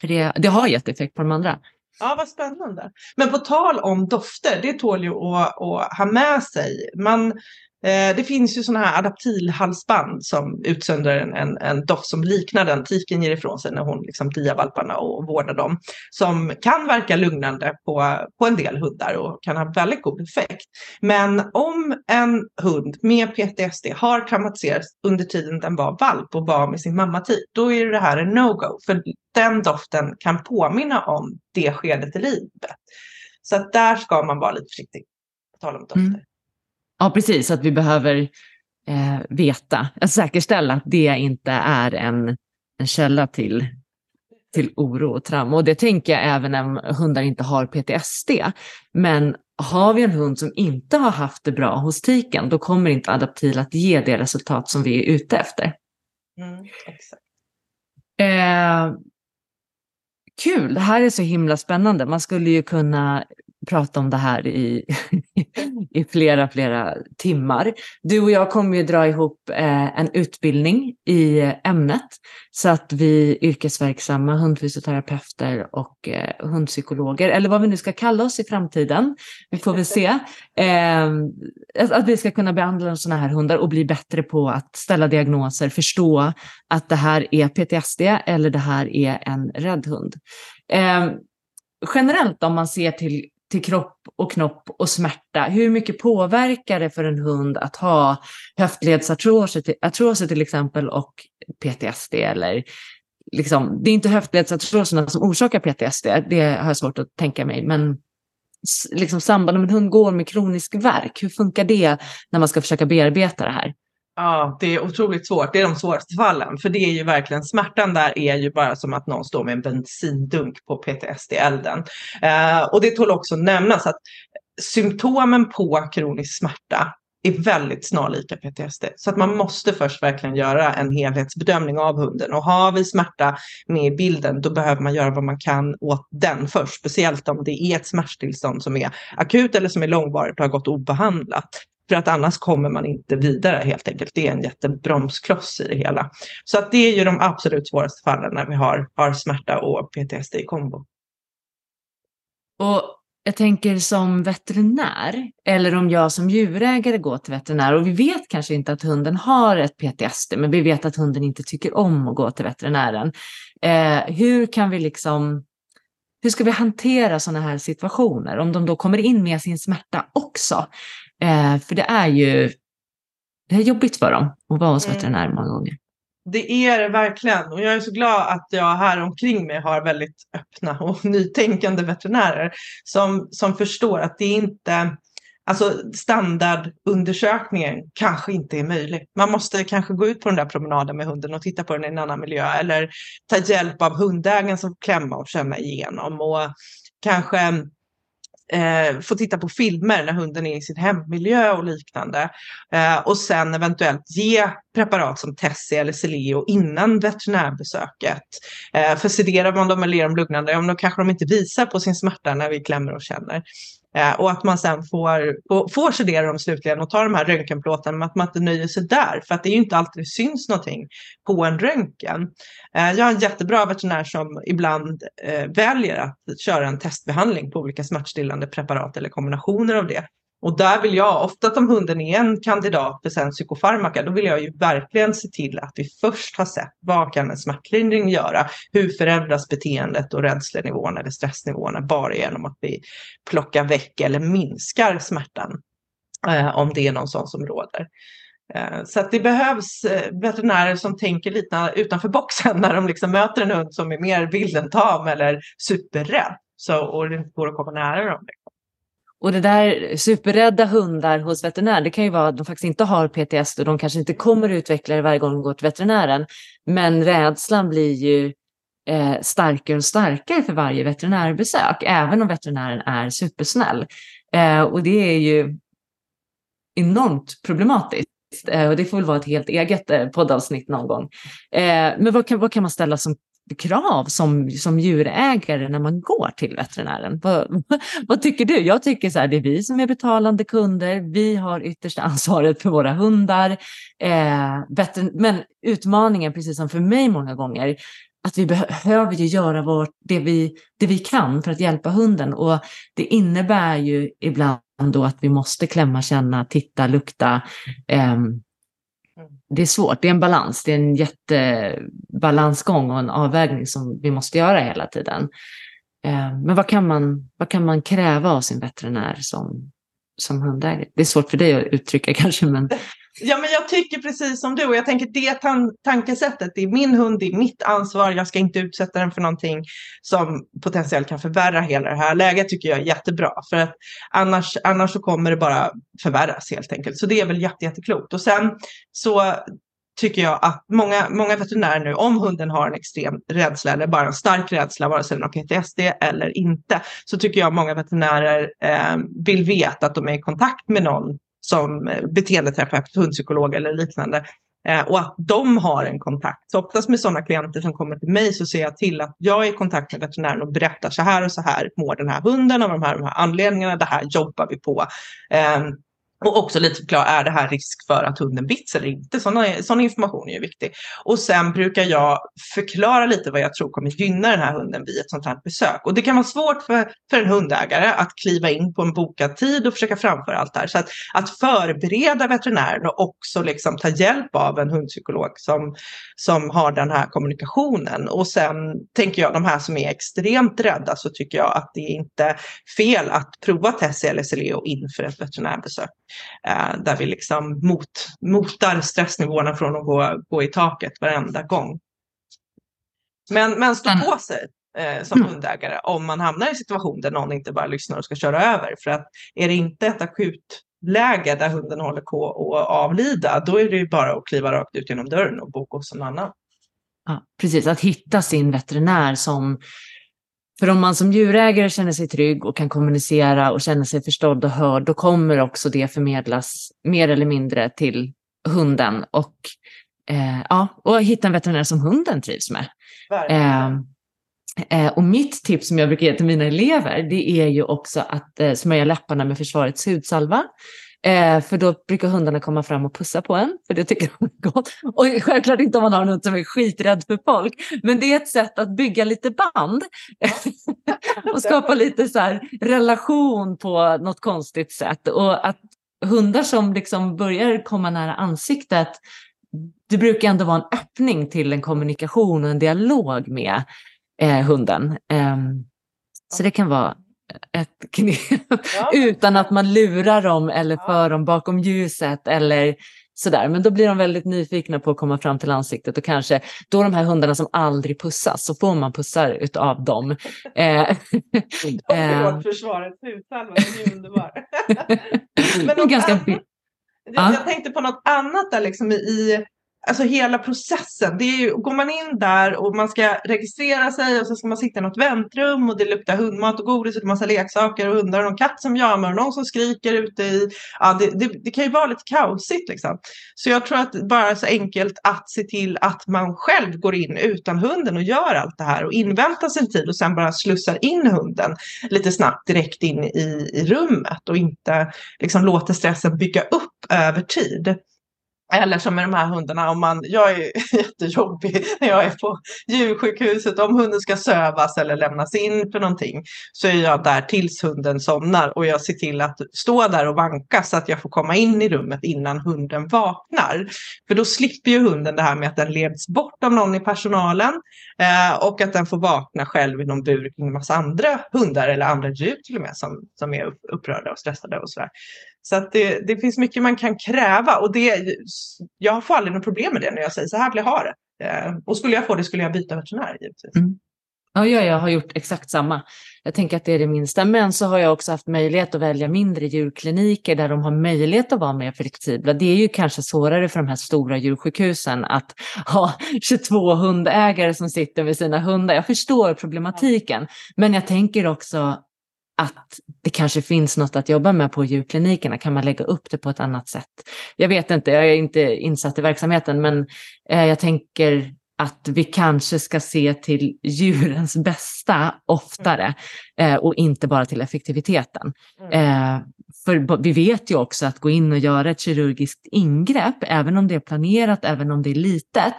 För det, det har gett effekt på de andra. Ja, vad spännande. Men på tal om dofter, det tål ju att, att ha med sig. Man Eh, det finns ju sådana här adaptilhalsband som utsöndrar en, en, en, doft som liknar den tiken ger ifrån sig när hon liksom diar valparna och vårdar dem. Som kan verka lugnande på, på en del hundar och kan ha väldigt god effekt. Men om en hund med PTSD har traumatiserats under tiden den var valp och var med sin mamma tid, då är det här en no-go. För den doften kan påminna om det skedet i livet. Så att där ska man vara lite försiktig. På tal om dofter. Mm. Ja, precis. Att vi behöver eh, veta, att säkerställa att det inte är en, en källa till, till oro och trauma. Och det tänker jag även om hundar inte har PTSD. Men har vi en hund som inte har haft det bra hos tiken, då kommer inte Adaptil att ge det resultat som vi är ute efter. Mm, exakt. Eh, kul, det här är så himla spännande. Man skulle ju kunna prata om det här i, i flera, flera timmar. Du och jag kommer ju dra ihop eh, en utbildning i ämnet så att vi yrkesverksamma hundfysioterapeuter och eh, hundpsykologer, eller vad vi nu ska kalla oss i framtiden, vi får väl se, eh, att vi ska kunna behandla sådana här hundar och bli bättre på att ställa diagnoser, förstå att det här är PTSD eller det här är en rädd hund. Eh, generellt om man ser till till kropp och knopp och smärta. Hur mycket påverkar det för en hund att ha höftledsartroser till exempel och PTSD eller liksom, det är inte höftledsartroserna som orsakar PTSD, det har jag svårt att tänka mig, men liksom sambandet med en hund går med kronisk värk, hur funkar det när man ska försöka bearbeta det här? Ja, det är otroligt svårt. Det är de svåraste fallen. För det är ju verkligen, smärtan där är ju bara som att någon står med en bensindunk på PTSD-elden. Eh, och det tål också nämnas att symptomen på kronisk smärta är väldigt snarlika PTSD. Så att man måste först verkligen göra en helhetsbedömning av hunden. Och har vi smärta med i bilden, då behöver man göra vad man kan åt den först. Speciellt om det är ett smärtstillstånd som är akut eller som är långvarigt och har gått obehandlat. För att annars kommer man inte vidare helt enkelt. Det är en jättebromskloss i det hela. Så att det är ju de absolut svåraste fallen när vi har, har smärta och PTSD i kombo. Och jag tänker som veterinär, eller om jag som djurägare går till veterinär och vi vet kanske inte att hunden har ett PTSD, men vi vet att hunden inte tycker om att gå till veterinären. Eh, hur kan vi liksom, hur ska vi hantera sådana här situationer om de då kommer in med sin smärta också? Eh, för det är ju det är jobbigt för dem att vara hos mm. veterinär många gånger. Det är det verkligen och jag är så glad att jag här omkring mig har väldigt öppna och nytänkande veterinärer som, som förstår att det inte Alltså standardundersökningen kanske inte är möjlig. Man måste kanske gå ut på den där promenaden med hunden och titta på den i en annan miljö eller ta hjälp av hundägaren som klämma och känna igenom och kanske eh, få titta på filmer när hunden är i sin hemmiljö och liknande. Eh, och sen eventuellt ge preparat som Tessie eller Celeo innan veterinärbesöket. Eh, för sederar man dem eller ger dem lugnande, ja, då kanske de inte visar på sin smärta när vi klämmer och känner. Eh, och att man sen får, får sedera dem slutligen och ta de här röntgenplåtarna men att man inte nöjer sig där. För att det är ju inte alltid det syns någonting på en röntgen. Eh, jag har en jättebra veterinär som ibland eh, väljer att köra en testbehandling på olika smärtstillande preparat eller kombinationer av det. Och där vill jag, ofta om hunden är en kandidat för sen psykofarmaka, då vill jag ju verkligen se till att vi först har sett vad kan en smärtlindring göra? Hur förändras beteendet och rädslenivån eller stressnivåerna bara genom att vi plockar väck eller minskar smärtan? Eh, om det är någon sån som råder. Eh, så att det behövs eh, veterinärer som tänker lite utanför boxen när de liksom möter en hund som är mer vild än tam eller superrädd. Så, och det inte går att komma nära dem. Och det där superrädda hundar hos veterinär, det kan ju vara att de faktiskt inte har PTS och de kanske inte kommer utveckla det varje gång de går till veterinären. Men rädslan blir ju eh, starkare och starkare för varje veterinärbesök, även om veterinären är supersnäll. Eh, och det är ju enormt problematiskt. Eh, och det får väl vara ett helt eget eh, poddavsnitt någon gång. Eh, men vad kan, vad kan man ställa som krav som, som djurägare när man går till veterinären? Vad, vad tycker du? Jag tycker så här, det är vi som är betalande kunder. Vi har yttersta ansvaret för våra hundar. Eh, men utmaningen, precis som för mig många gånger, att vi behöver ju göra vårt, det, vi, det vi kan för att hjälpa hunden. Och det innebär ju ibland då att vi måste klämma, känna, titta, lukta. Eh, det är svårt, det är en balans, det är en jättebalansgång och en avvägning som vi måste göra hela tiden. Eh, men vad kan man, vad kan man kräva av sin veterinär som, som hundägare? Det är svårt för dig att uttrycka kanske, men Ja, men jag tycker precis som du och jag tänker det tan tankesättet, det är min hund, det är mitt ansvar, jag ska inte utsätta den för någonting som potentiellt kan förvärra hela det här läget tycker jag är jättebra. För att annars, annars så kommer det bara förvärras helt enkelt. Så det är väl jätte, jätteklokt. Och sen så tycker jag att många, många veterinärer nu, om hunden har en extrem rädsla eller bara en stark rädsla, vare sig den har PTSD eller inte, så tycker jag många veterinärer eh, vill veta att de är i kontakt med någon som eh, beteendeterapeut, hundpsykolog eller liknande. Eh, och att de har en kontakt. Så oftast med sådana klienter som kommer till mig så ser jag till att jag är i kontakt med veterinären och berättar så här och så här mår den här hunden av de här, de här anledningarna. Det här jobbar vi på. Ehm, och också lite förklara, är det här risk för att hunden bits eller inte? Sån information är ju viktig. Och sen brukar jag förklara lite vad jag tror kommer gynna den här hunden vid ett sånt här besök. Och det kan vara svårt för, för en hundägare att kliva in på en bokad tid och försöka framföra allt det här. Så att, att förbereda veterinären och också liksom ta hjälp av en hundpsykolog som, som har den här kommunikationen. Och sen tänker jag, de här som är extremt rädda så tycker jag att det är inte fel att prova Tessie eller Celeo inför ett veterinärbesök. Eh, där vi liksom mot, motar stressnivåerna från att gå, gå i taket varenda gång. Men, men stå på sig eh, som mm. hundägare om man hamnar i en situation där någon inte bara lyssnar och ska köra över. För att är det inte ett akutläge där hunden håller på att avlida, då är det ju bara att kliva rakt ut genom dörren och boka hos någon annan. Ja, precis, att hitta sin veterinär som för om man som djurägare känner sig trygg och kan kommunicera och känner sig förstådd och hörd, då kommer också det förmedlas mer eller mindre till hunden och, eh, ja, och hitta en veterinär som hunden trivs med. Eh, eh, och mitt tips som jag brukar ge till mina elever, det är ju också att eh, smörja läpparna med försvarets hudsalva. Eh, för då brukar hundarna komma fram och pussa på en, för det tycker de är gott. Och självklart inte om man har en hund som är skiträdd för folk, men det är ett sätt att bygga lite band och skapa lite så relation på något konstigt sätt. Och att hundar som liksom börjar komma nära ansiktet, det brukar ändå vara en öppning till en kommunikation och en dialog med eh, hunden. Eh, så det kan vara ett knep ja. utan att man lurar dem eller ja. för dem bakom ljuset eller sådär. Men då blir de väldigt nyfikna på att komma fram till ansiktet och kanske då de här hundarna som aldrig pussas så får man pussar utav dem. eh, eh. försvaret hudsalva, det är underbar. Men ganska... annat, jag, jag tänkte på något annat där liksom i Alltså hela processen. Det är ju, går man in där och man ska registrera sig och så ska man sitta i något väntrum och det luktar hundmat och godis och massa leksaker och hundar och någon katt som jamar och någon som skriker ute i... Ja, det, det, det, kan ju vara lite kaosigt liksom. Så jag tror att bara så enkelt att se till att man själv går in utan hunden och gör allt det här och inväntar sin tid och sen bara slussar in hunden lite snabbt direkt in i, i rummet och inte liksom låter stressen bygga upp över tid. Eller som med de här hundarna, om man, jag är jättejobbig när jag är på djursjukhuset. Om hunden ska sövas eller lämnas in för någonting så är jag där tills hunden somnar och jag ser till att stå där och vanka så att jag får komma in i rummet innan hunden vaknar. För då slipper ju hunden det här med att den leds bort av någon i personalen eh, och att den får vakna själv i någon bur kring en massa andra hundar eller andra djur till och med som, som är upprörda och stressade och sådär. Så att det, det finns mycket man kan kräva och det, jag får aldrig något problem med det när jag säger så här vill jag ha det. Eh, och skulle jag få det skulle jag byta veterinär givetvis. Mm. Ja, jag har gjort exakt samma. Jag tänker att det är det minsta. Men så har jag också haft möjlighet att välja mindre djurkliniker där de har möjlighet att vara mer flexibla. Det är ju kanske svårare för de här stora djursjukhusen att ha 22 hundägare som sitter med sina hundar. Jag förstår problematiken, men jag tänker också att det kanske finns något att jobba med på djurklinikerna. Kan man lägga upp det på ett annat sätt? Jag vet inte, jag är inte insatt i verksamheten, men eh, jag tänker att vi kanske ska se till djurens bästa oftare eh, och inte bara till effektiviteten. Mm. Eh, för vi vet ju också att gå in och göra ett kirurgiskt ingrepp, även om det är planerat, även om det är litet.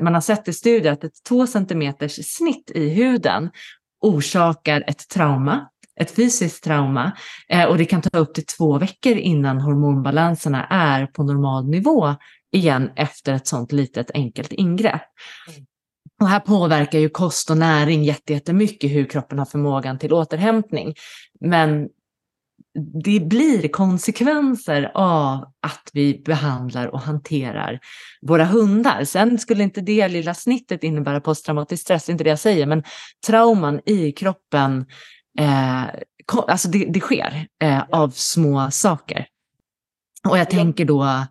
Man har sett i studier att ett två centimeters snitt i huden orsakar ett trauma, ett fysiskt trauma. Eh, och det kan ta upp till två veckor innan hormonbalanserna är på normal nivå igen efter ett sånt litet enkelt ingrepp. Mm. Och här påverkar ju kost och näring jättemycket hur kroppen har förmågan till återhämtning. Men det blir konsekvenser av att vi behandlar och hanterar våra hundar. Sen skulle inte det lilla snittet innebära posttraumatisk stress, inte det jag säger, men trauman i kroppen, eh, alltså det, det sker eh, av små saker. Och jag tänker då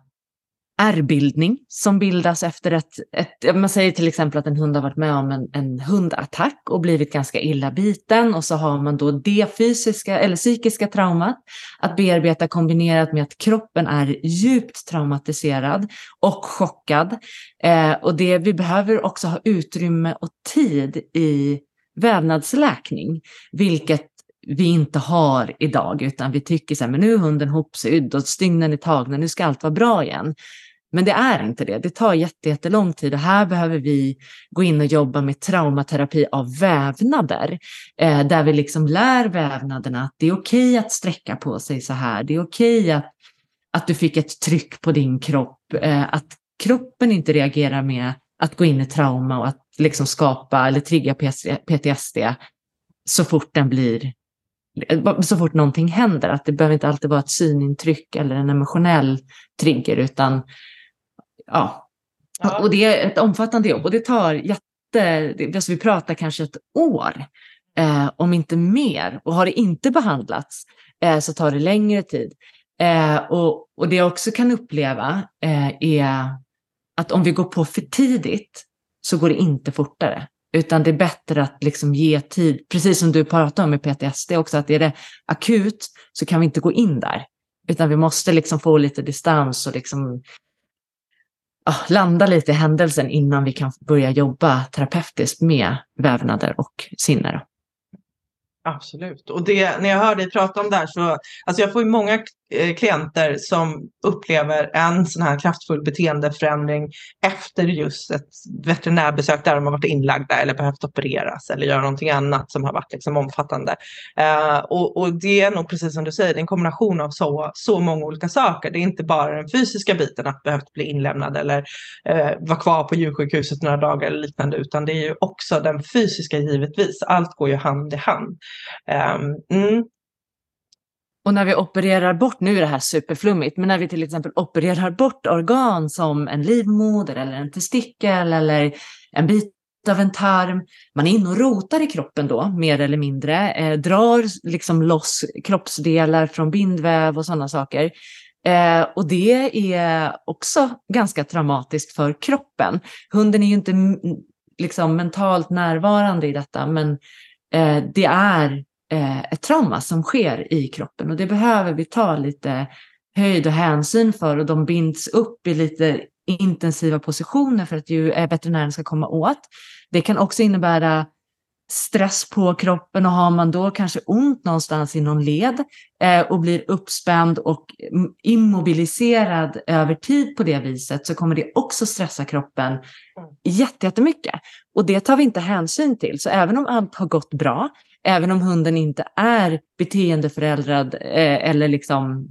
ärrbildning som bildas efter ett, ett, man säger till exempel att en hund har varit med om en, en hundattack och blivit ganska illa biten och så har man då det fysiska eller psykiska traumat att bearbeta kombinerat med att kroppen är djupt traumatiserad och chockad. Eh, och det, vi behöver också ha utrymme och tid i vävnadsläkning, vilket vi inte har idag, utan vi tycker så här, men nu är hunden hopsydd och stygnen är tagna, nu ska allt vara bra igen. Men det är inte det. Det tar jättelång tid och här behöver vi gå in och jobba med traumaterapi av vävnader. Eh, där vi liksom lär vävnaderna att det är okej okay att sträcka på sig så här. Det är okej okay att, att du fick ett tryck på din kropp. Eh, att kroppen inte reagerar med att gå in i trauma och att liksom skapa eller trigga PTSD så fort den blir så fort någonting händer, att det behöver inte alltid vara ett synintryck eller en emotionell trigger, utan ja. ja. Och det är ett omfattande jobb och det tar jätte, alltså vi pratar kanske ett år, eh, om inte mer. Och har det inte behandlats eh, så tar det längre tid. Eh, och, och det jag också kan uppleva eh, är att om vi går på för tidigt så går det inte fortare. Utan det är bättre att liksom ge tid, precis som du pratade om med PTSD också, att är det akut så kan vi inte gå in där. Utan vi måste liksom få lite distans och liksom ja, landa lite i händelsen innan vi kan börja jobba terapeutiskt med vävnader och sinne. Absolut. Och det, när jag hör dig prata om det här så, alltså jag får ju många Eh, klienter som upplever en sån här kraftfull beteendeförändring efter just ett veterinärbesök där de har varit inlagda eller behövt opereras eller göra någonting annat som har varit liksom omfattande. Eh, och, och, det är nog precis som du säger, det är en kombination av så, så många olika saker. Det är inte bara den fysiska biten att behövt bli inlämnad eller eh, vara kvar på djursjukhuset några dagar eller liknande, utan det är ju också den fysiska givetvis. Allt går ju hand i hand. Eh, mm. Och när vi opererar bort, nu är det här superflummigt, men när vi till exempel opererar bort organ som en livmoder eller en testikel eller en bit av en tarm, man är inne och rotar i kroppen då, mer eller mindre, eh, drar liksom loss kroppsdelar från bindväv och sådana saker. Eh, och det är också ganska traumatiskt för kroppen. Hunden är ju inte liksom mentalt närvarande i detta, men eh, det är ett trauma som sker i kroppen och det behöver vi ta lite höjd och hänsyn för och de binds upp i lite intensiva positioner för att ju eh, veterinären ska komma åt. Det kan också innebära stress på kroppen och har man då kanske ont någonstans i någon led eh, och blir uppspänd och immobiliserad över tid på det viset så kommer det också stressa kroppen mm. jättemycket. Och det tar vi inte hänsyn till. Så även om allt har gått bra även om hunden inte är beteendeföräldrad eh, eller liksom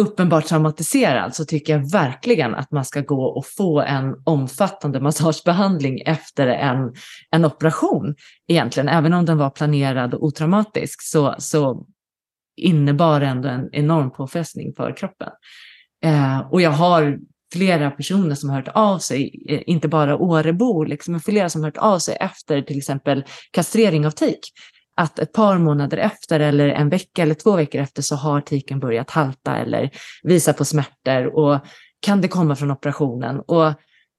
uppenbart traumatiserad så tycker jag verkligen att man ska gå och få en omfattande massagebehandling efter en, en operation egentligen. Även om den var planerad och otraumatisk så, så innebar ändå en enorm påfrestning för kroppen. Eh, och jag har flera personer som har hört av sig, eh, inte bara Årebor, liksom, men flera som har hört av sig efter till exempel kastrering av tik. Att ett par månader efter eller en vecka eller två veckor efter så har tiken börjat halta eller visa på smärtor och kan det komma från operationen? Och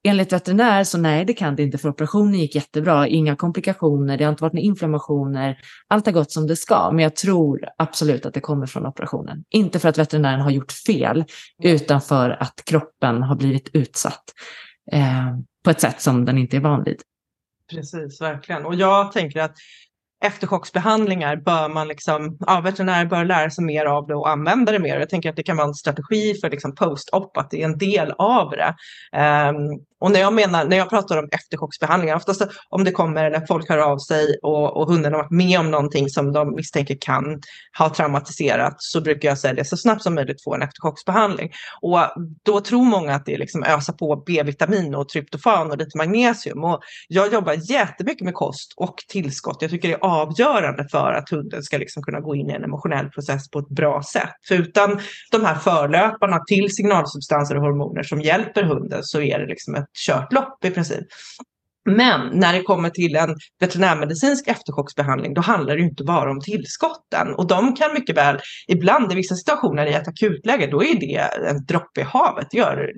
Enligt veterinär så nej, det kan det inte för operationen gick jättebra, inga komplikationer, det har inte varit några inflammationer, allt har gått som det ska, men jag tror absolut att det kommer från operationen. Inte för att veterinären har gjort fel, utan för att kroppen har blivit utsatt. eh, på ett sätt som den inte är van vid. Precis, verkligen. Och jag tänker att efterchocksbehandlingar bör man liksom, ja, veterinärer bör lära sig mer av det och använda det mer. Jag tänker att det kan vara en strategi för liksom post-op, att det är en del av det. Um, och när jag menar, när jag pratar om efterchocksbehandlingar, oftast om det kommer eller folk hör av sig och, och hunden har varit med om någonting som de misstänker kan ha traumatiserat, så brukar jag säga det så snabbt som möjligt få en efterchocksbehandling. Och då tror många att det är liksom ösa på B-vitamin och tryptofan och lite magnesium. Och jag jobbar jättemycket med kost och tillskott. Jag tycker det är avgörande för att hunden ska liksom kunna gå in i en emotionell process på ett bra sätt. För utan de här förlöparna till signalsubstanser och hormoner som hjälper hunden så är det liksom ett kört lopp i princip. Men när det kommer till en veterinärmedicinsk efterchocksbehandling, då handlar det ju inte bara om tillskotten. Och de kan mycket väl, ibland i vissa situationer i ett akutläge, då är det en droppe i havet. Det gör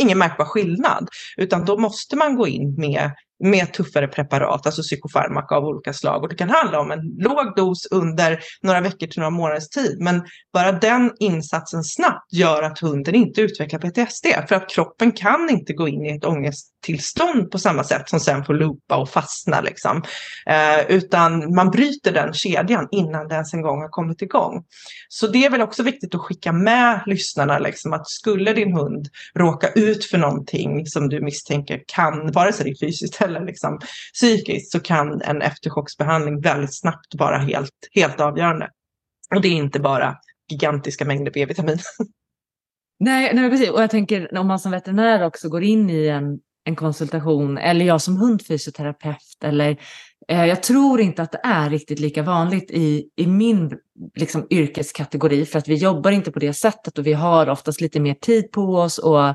ingen märkbar skillnad. Utan då måste man gå in med med tuffare preparat, alltså psykofarmaka av olika slag. Och det kan handla om en låg dos under några veckor till några månaders tid. Men bara den insatsen snabbt gör att hunden inte utvecklar PTSD. För att kroppen kan inte gå in i ett ångesttillstånd på samma sätt som sen får loopa och fastna. Liksom. Eh, utan man bryter den kedjan innan det ens en gång har kommit igång. Så det är väl också viktigt att skicka med lyssnarna liksom, att skulle din hund råka ut för någonting som du misstänker kan, vare sig det är fysiskt eller liksom psykiskt så kan en efterchocksbehandling väldigt snabbt vara helt, helt avgörande. Och det är inte bara gigantiska mängder B-vitamin. Nej, nej precis. Och jag tänker om man som veterinär också går in i en, en konsultation eller jag som hundfysioterapeut eller eh, jag tror inte att det är riktigt lika vanligt i, i min liksom, yrkeskategori för att vi jobbar inte på det sättet och vi har oftast lite mer tid på oss och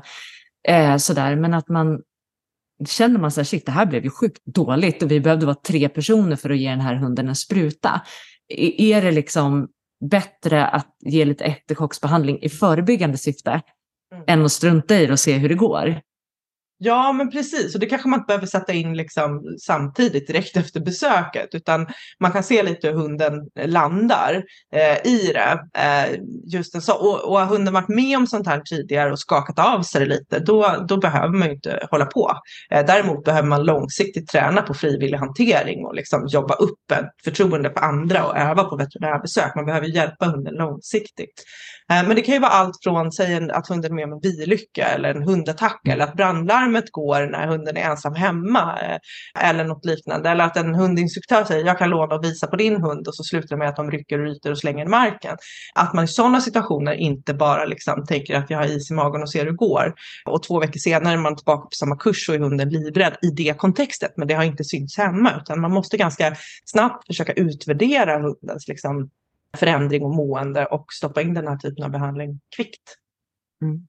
eh, sådär. Men att man känner man så här, shit, det här blev ju sjukt dåligt och vi behövde vara tre personer för att ge den här hunden en spruta. Är det liksom bättre att ge lite efterchocksbehandling i förebyggande syfte mm. än att strunta i det och se hur det går? Ja, men precis. Och det kanske man inte behöver sätta in liksom samtidigt direkt efter besöket, utan man kan se lite hur hunden eh, landar eh, i det. Eh, just en så. Och, och har hunden varit med om sånt här tidigare och skakat av sig det lite, då, då behöver man ju inte hålla på. Eh, däremot behöver man långsiktigt träna på frivillig hantering och liksom jobba upp ett förtroende för andra och öva på veterinärbesök. Man behöver hjälpa hunden långsiktigt. Eh, men det kan ju vara allt från säg att hunden är med om en bilycka eller en hundattack eller att brandlarmet går när hunden är ensam hemma eh, eller något liknande. Eller att en hundinstruktör säger jag kan låna och visa på din hund och så slutar det med att de rycker och ryter och slänger i marken. Att man i sådana situationer inte bara liksom tänker att jag har is i magen och ser hur det går. Och två veckor senare är man tillbaka på samma kurs och är hunden livrädd i det kontextet. Men det har inte synts hemma utan man måste ganska snabbt försöka utvärdera hundens liksom, förändring och mående och stoppa in den här typen av behandling kvickt. Mm.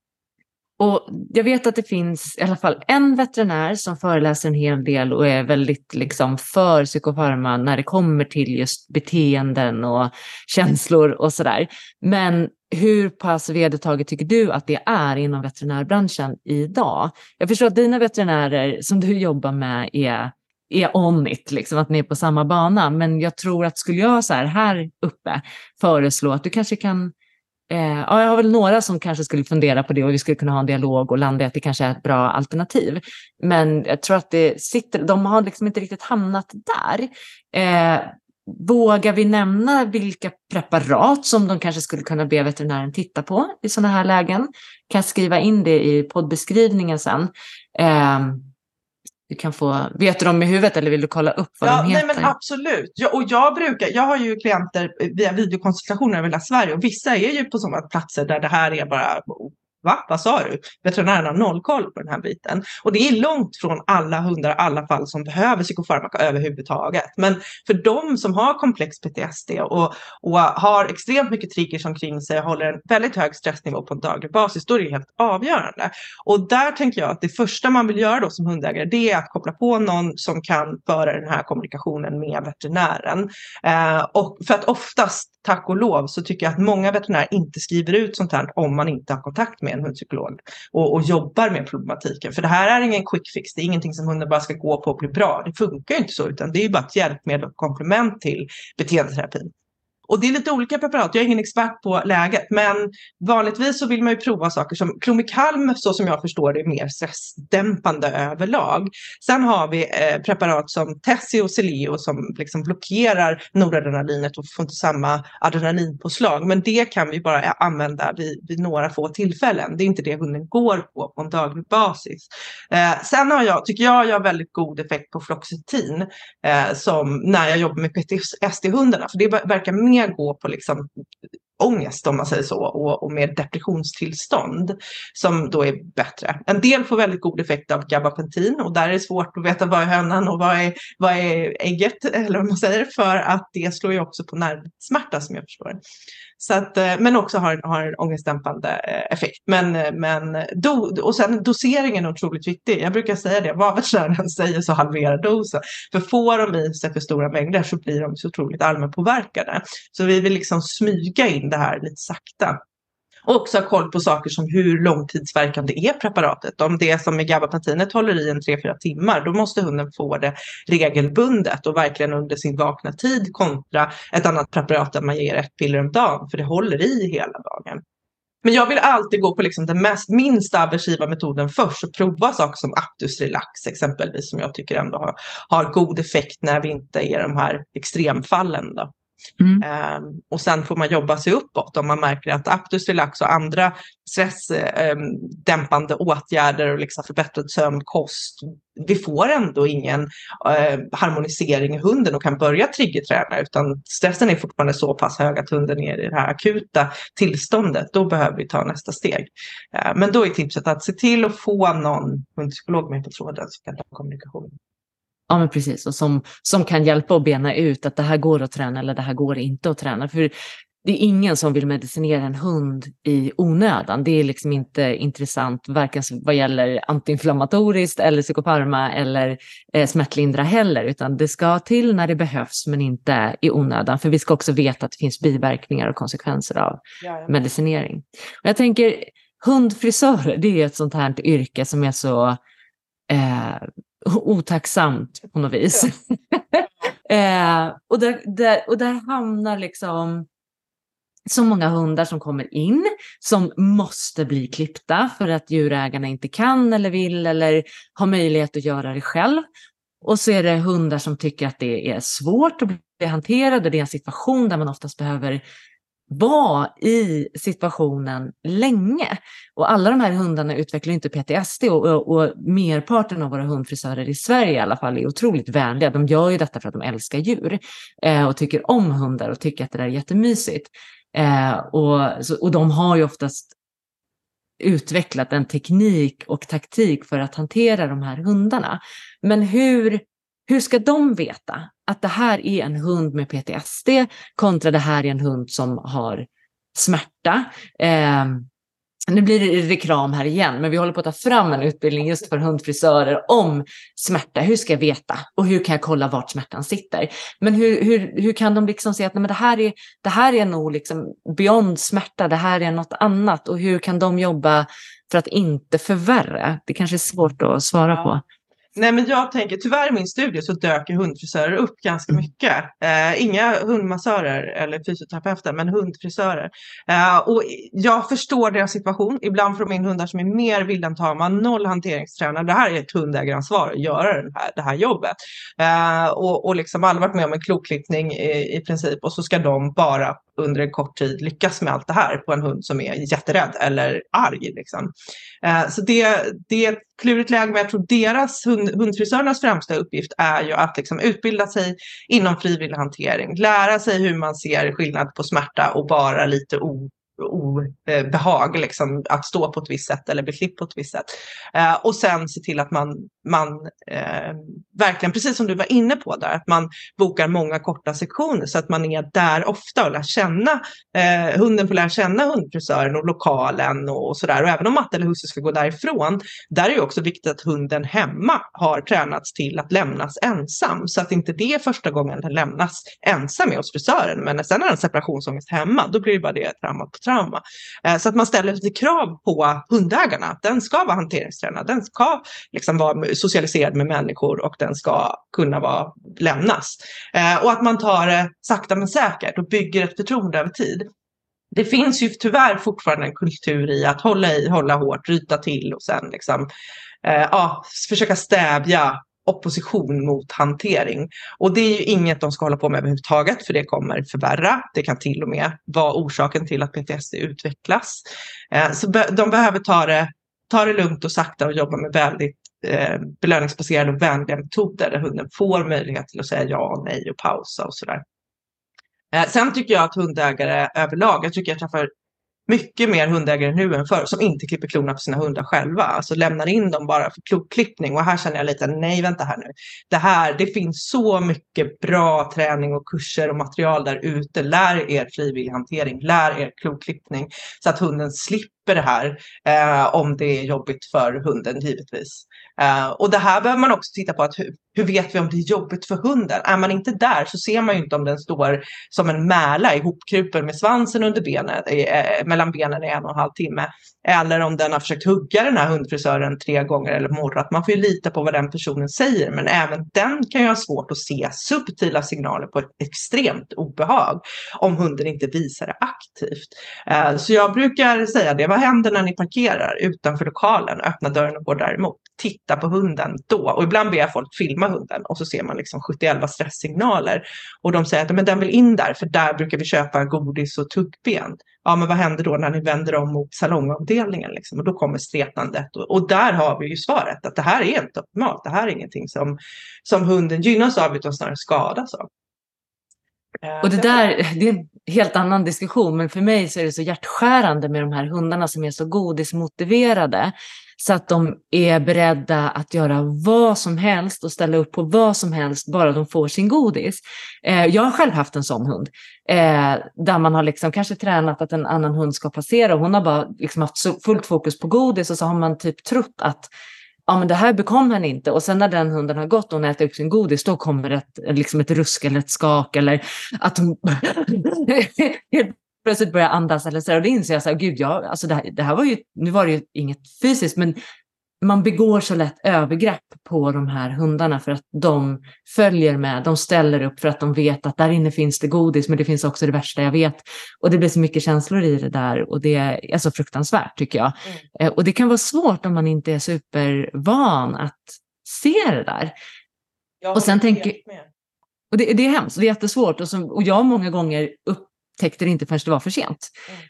Och jag vet att det finns i alla fall en veterinär som föreläser en hel del och är väldigt liksom för psykofarma när det kommer till just beteenden och känslor och sådär. Men hur pass vedertaget tycker du att det är inom veterinärbranschen idag? Jag förstår att dina veterinärer som du jobbar med är är on it, liksom, att ni är på samma bana. Men jag tror att skulle jag så här, här uppe föreslå att du kanske kan Eh, ja, jag har väl några som kanske skulle fundera på det och vi skulle kunna ha en dialog och landa i att det kanske är ett bra alternativ. Men jag tror att det sitter, de har liksom inte riktigt hamnat där. Eh, vågar vi nämna vilka preparat som de kanske skulle kunna be veterinären titta på i sådana här lägen? Kan jag skriva in det i poddbeskrivningen sen. Eh, du kan få, vet du dem i huvudet eller vill du kolla upp vad ja, de heter? Nej, men absolut. Jag, och jag, brukar, jag har ju klienter via videokonsultationer över hela Sverige och vissa är ju på sådana platser där det här är bara Va? Vad sa du? Veterinären har noll koll på den här biten. Och det är långt från alla hundar, alla fall som behöver psykofarmaka överhuvudtaget. Men för de som har komplex PTSD och, och har extremt mycket triggers omkring sig och håller en väldigt hög stressnivå på en daglig basis, då är det helt avgörande. Och där tänker jag att det första man vill göra då som hundägare, det är att koppla på någon som kan föra den här kommunikationen med veterinären. Eh, och för att oftast tack och lov så tycker jag att många veterinärer inte skriver ut sånt här om man inte har kontakt med en hundpsykolog och, och jobbar med problematiken. För det här är ingen quick fix, det är ingenting som hunden bara ska gå på och bli bra. Det funkar ju inte så, utan det är ju bara ett hjälpmedel och komplement till beteendeterapin och det är lite olika preparat, jag är ingen expert på läget, men vanligtvis så vill man ju prova saker som Klomikalm, så som jag förstår det, är mer stressdämpande överlag. Sen har vi eh, preparat som Tessie och Celio som liksom blockerar noradrenalinet och får inte samma adrenalinpåslag, men det kan vi bara använda vid, vid några få tillfällen. Det är inte det hunden går på på en daglig basis. Eh, sen har jag, tycker jag, jag har väldigt god effekt på Floxetin eh, som när jag jobbar med PTSD-hundarna, för det verkar mer gå på liksom ångest om man säger så och, och med depressionstillstånd som då är bättre. En del får väldigt god effekt av gabapentin och där är det svårt att veta vad är hönan och vad är, vad är ägget eller vad man säger för att det slår ju också på nervsmärta som jag förstår så att, eh, men också har, har en ångestdämpande eh, effekt. Men, eh, men do, och sen doseringen är otroligt viktig. Jag brukar säga det, vad veterinären säger så halverar dosen. För får de i sig för stora mängder så blir de så otroligt allmänpåverkade. Så vi vill liksom smyga in det här lite sakta. Och också ha koll på saker som hur långtidsverkande är preparatet. Om det som med gabapentinet håller i en 3-4 timmar, då måste hunden få det regelbundet och verkligen under sin vakna tid kontra ett annat preparat där man ger ett piller om dagen, för det håller i hela dagen. Men jag vill alltid gå på liksom den mest, minst aversiva metoden först och prova saker som Aptus Relax exempelvis som jag tycker ändå har, har god effekt när vi inte är de här extremfallen. Då. Mm. Um, och sen får man jobba sig uppåt om man märker att Aptus Relax och andra stressdämpande ehm, um, åtgärder och liksom förbättrad sömn, kost. Vi får ändå ingen uh, harmonisering i hunden och kan börja triggerträna utan stressen är fortfarande så pass hög att hunden är i det här akuta tillståndet. Då behöver vi ta nästa steg. Uh, men då är tipset att se till att få någon hundpsykolog med på tråden som kan ta kommunikation. Ja, men precis. Och som, som kan hjälpa att bena ut att det här går att träna eller det här går inte att träna. För det är ingen som vill medicinera en hund i onödan. Det är liksom inte intressant, varken vad gäller antiinflammatoriskt eller psykofarma eller eh, smärtlindra heller, utan det ska till när det behövs, men inte i onödan. För vi ska också veta att det finns biverkningar och konsekvenser av ja, ja. medicinering. Och jag tänker, hundfrisörer, det är ett sånt här yrke som är så eh, otacksamt på något vis. eh, och, där, där, och där hamnar liksom så många hundar som kommer in som måste bli klippta för att djurägarna inte kan eller vill eller har möjlighet att göra det själv. Och så är det hundar som tycker att det är svårt att bli hanterad och det är en situation där man oftast behöver var i situationen länge. Och alla de här hundarna utvecklar inte PTSD och, och, och, merparten av våra hundfrisörer i Sverige i alla fall är otroligt vänliga. De gör ju detta för att de älskar djur eh, och tycker om hundar och tycker att det där är jättemysigt. Eh, och, så, och de har ju oftast utvecklat en teknik och taktik för att hantera de här hundarna. Men hur hur ska de veta att det här är en hund med PTSD kontra det här är en hund som har smärta? Eh, nu blir det reklam här igen, men vi håller på att ta fram en utbildning just för hundfrisörer om smärta. Hur ska jag veta? Och hur kan jag kolla vart smärtan sitter? Men hur, hur, hur kan de liksom se att nej, men det, här är, det här är nog liksom beyond smärta, det här är något annat. Och hur kan de jobba för att inte förvärra? Det kanske är svårt att svara ja. på. Nej men jag tänker tyvärr i min studie så dök hundfrisörer upp ganska mm. mycket. Eh, inga hundmassörer eller fysioterapeuter men hundfrisörer. Eh, och jag förstår deras situation. Ibland får de in hundar som är mer vildantama, noll hanteringstränare. Det här är ett hundägaransvar att göra den här, det här jobbet. Eh, och, och liksom alla varit med om en klokklippning i, i princip och så ska de bara under en kort tid lyckas med allt det här på en hund som är jätterädd eller arg. Liksom. Eh, så det, det klurigt läge, men jag tror deras hund, hundfrisörernas främsta uppgift är ju att liksom utbilda sig inom frivillig hantering, lära sig hur man ser skillnad på smärta och vara lite o obehag, liksom, att stå på ett visst sätt eller bli klippt på ett visst sätt. Eh, och sen se till att man, man eh, verkligen, precis som du var inne på där, att man bokar många korta sektioner så att man är där ofta och lär känna, eh, hunden får lära känna hundfrisören och lokalen och, och sådär. Och även om matte eller husse ska gå därifrån, där är det också viktigt att hunden hemma har tränats till att lämnas ensam så att inte det är första gången den lämnas ensam med hos frisören. Men sen har den separationsångest hemma, då blir det bara det traumat på trauma. Eh, så att man ställer lite krav på hundägarna. Den ska vara hanteringstränad, den ska liksom vara socialiserad med människor och den ska kunna vara lämnas. Eh, och att man tar det sakta men säkert och bygger ett förtroende över tid. Det finns ju tyvärr fortfarande en kultur i att hålla i, hålla hårt, ryta till och sen liksom, eh, ja, försöka stävja opposition mot hantering. Och det är ju inget de ska hålla på med överhuvudtaget för det kommer förvärra. Det kan till och med vara orsaken till att PTSD utvecklas. Eh, så de behöver ta det, ta det lugnt och sakta och jobba med väldigt eh, belöningsbaserade och vänliga metoder där hunden får möjlighet till att säga ja och nej och pausa och sådär. Eh, sen tycker jag att hundägare överlag, jag tycker jag träffar mycket mer hundägare nu än förr som inte klipper klorna på sina hundar själva. Alltså lämnar in dem bara för kloklippning. Och här känner jag lite, nej vänta här nu. Det här, det finns så mycket bra träning och kurser och material där ute. Lär er frivillig hantering, lär er kloklippning. så att hunden slipper det här eh, om det är jobbigt för hunden givetvis. Uh, och det här behöver man också titta på. Att hur, vet vi om det är jobbigt för hunden? Är man inte där så ser man ju inte om den står som en mäla ihopkrupen med svansen under benet, eh, eh, mellan benen i en och en halv timme. Eller om den har försökt hugga den här hundfrisören tre gånger eller morrat. Man får ju lita på vad den personen säger. Men även den kan ju ha svårt att se subtila signaler på ett extremt obehag. Om hunden inte visar det aktivt. Eh, så jag brukar säga det. Vad händer när ni parkerar utanför lokalen? Öppna dörren och går däremot titta på hunden då. Och ibland ber jag folk filma hunden och så ser man liksom 71 stresssignaler. Och de säger att men den vill in där för där brukar vi köpa godis och tuggben. Ja men vad händer då när ni vänder om mot salongavdelningen liksom? Och då kommer stretandet. Och, och, där har vi ju svaret att det här är inte optimalt. Det här är ingenting som, som hunden gynnas av utan snarare skadas av. Eh, och det där, det är en helt annan diskussion, men för mig så är det så hjärtskärande med de här hundarna som är så godismotiverade. Så att de är beredda att göra vad som helst och ställa upp på vad som helst bara de får sin godis. Eh, jag har själv haft en sån hund. Eh, där man har liksom kanske tränat att en annan hund ska passera och hon har bara liksom haft fullt fokus på godis och så har man typ trott att ja men det här bekom henne inte. Och sen när den hunden har gått och hon äter upp sin godis, då kommer det ett, liksom ett rusk eller ett skak eller att hon plötsligt börjar andas eller så. Och då inser jag så här, gud, ja, alltså det, här, det här var ju, nu var det ju inget fysiskt, men man begår så lätt övergrepp på de här hundarna för att de följer med, de ställer upp för att de vet att där inne finns det godis, men det finns också det värsta jag vet. Och det blir så mycket känslor i det där och det är så fruktansvärt tycker jag. Mm. Eh, och det kan vara svårt om man inte är supervan att se det där. Jag och sen tänker och det, det, är hemskt, det är jättesvårt. Och, som, och jag många gånger upptäckte det inte förrän det var för sent. Mm.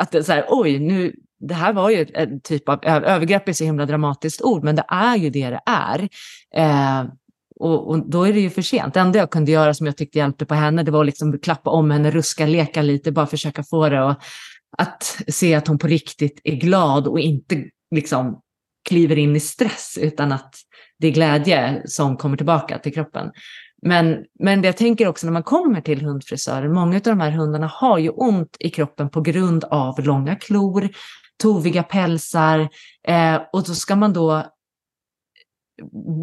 Att det är så här, oj, nu, det här var ju en typ av övergrepp, är så himla dramatiskt ord, men det är ju det det är. Eh, och, och, då är det ju för sent. Det enda jag kunde göra som jag tyckte hjälpte på henne, det var att liksom klappa om henne, ruska, leka lite, bara försöka få det att, att se att hon på riktigt är glad och inte liksom kliver in i stress, utan att det är glädje som kommer tillbaka till kroppen. Men, men jag tänker också när man kommer till hundfrisören, många av de här hundarna har ju ont i kroppen på grund av långa klor, toviga pälsar eh, och då ska man då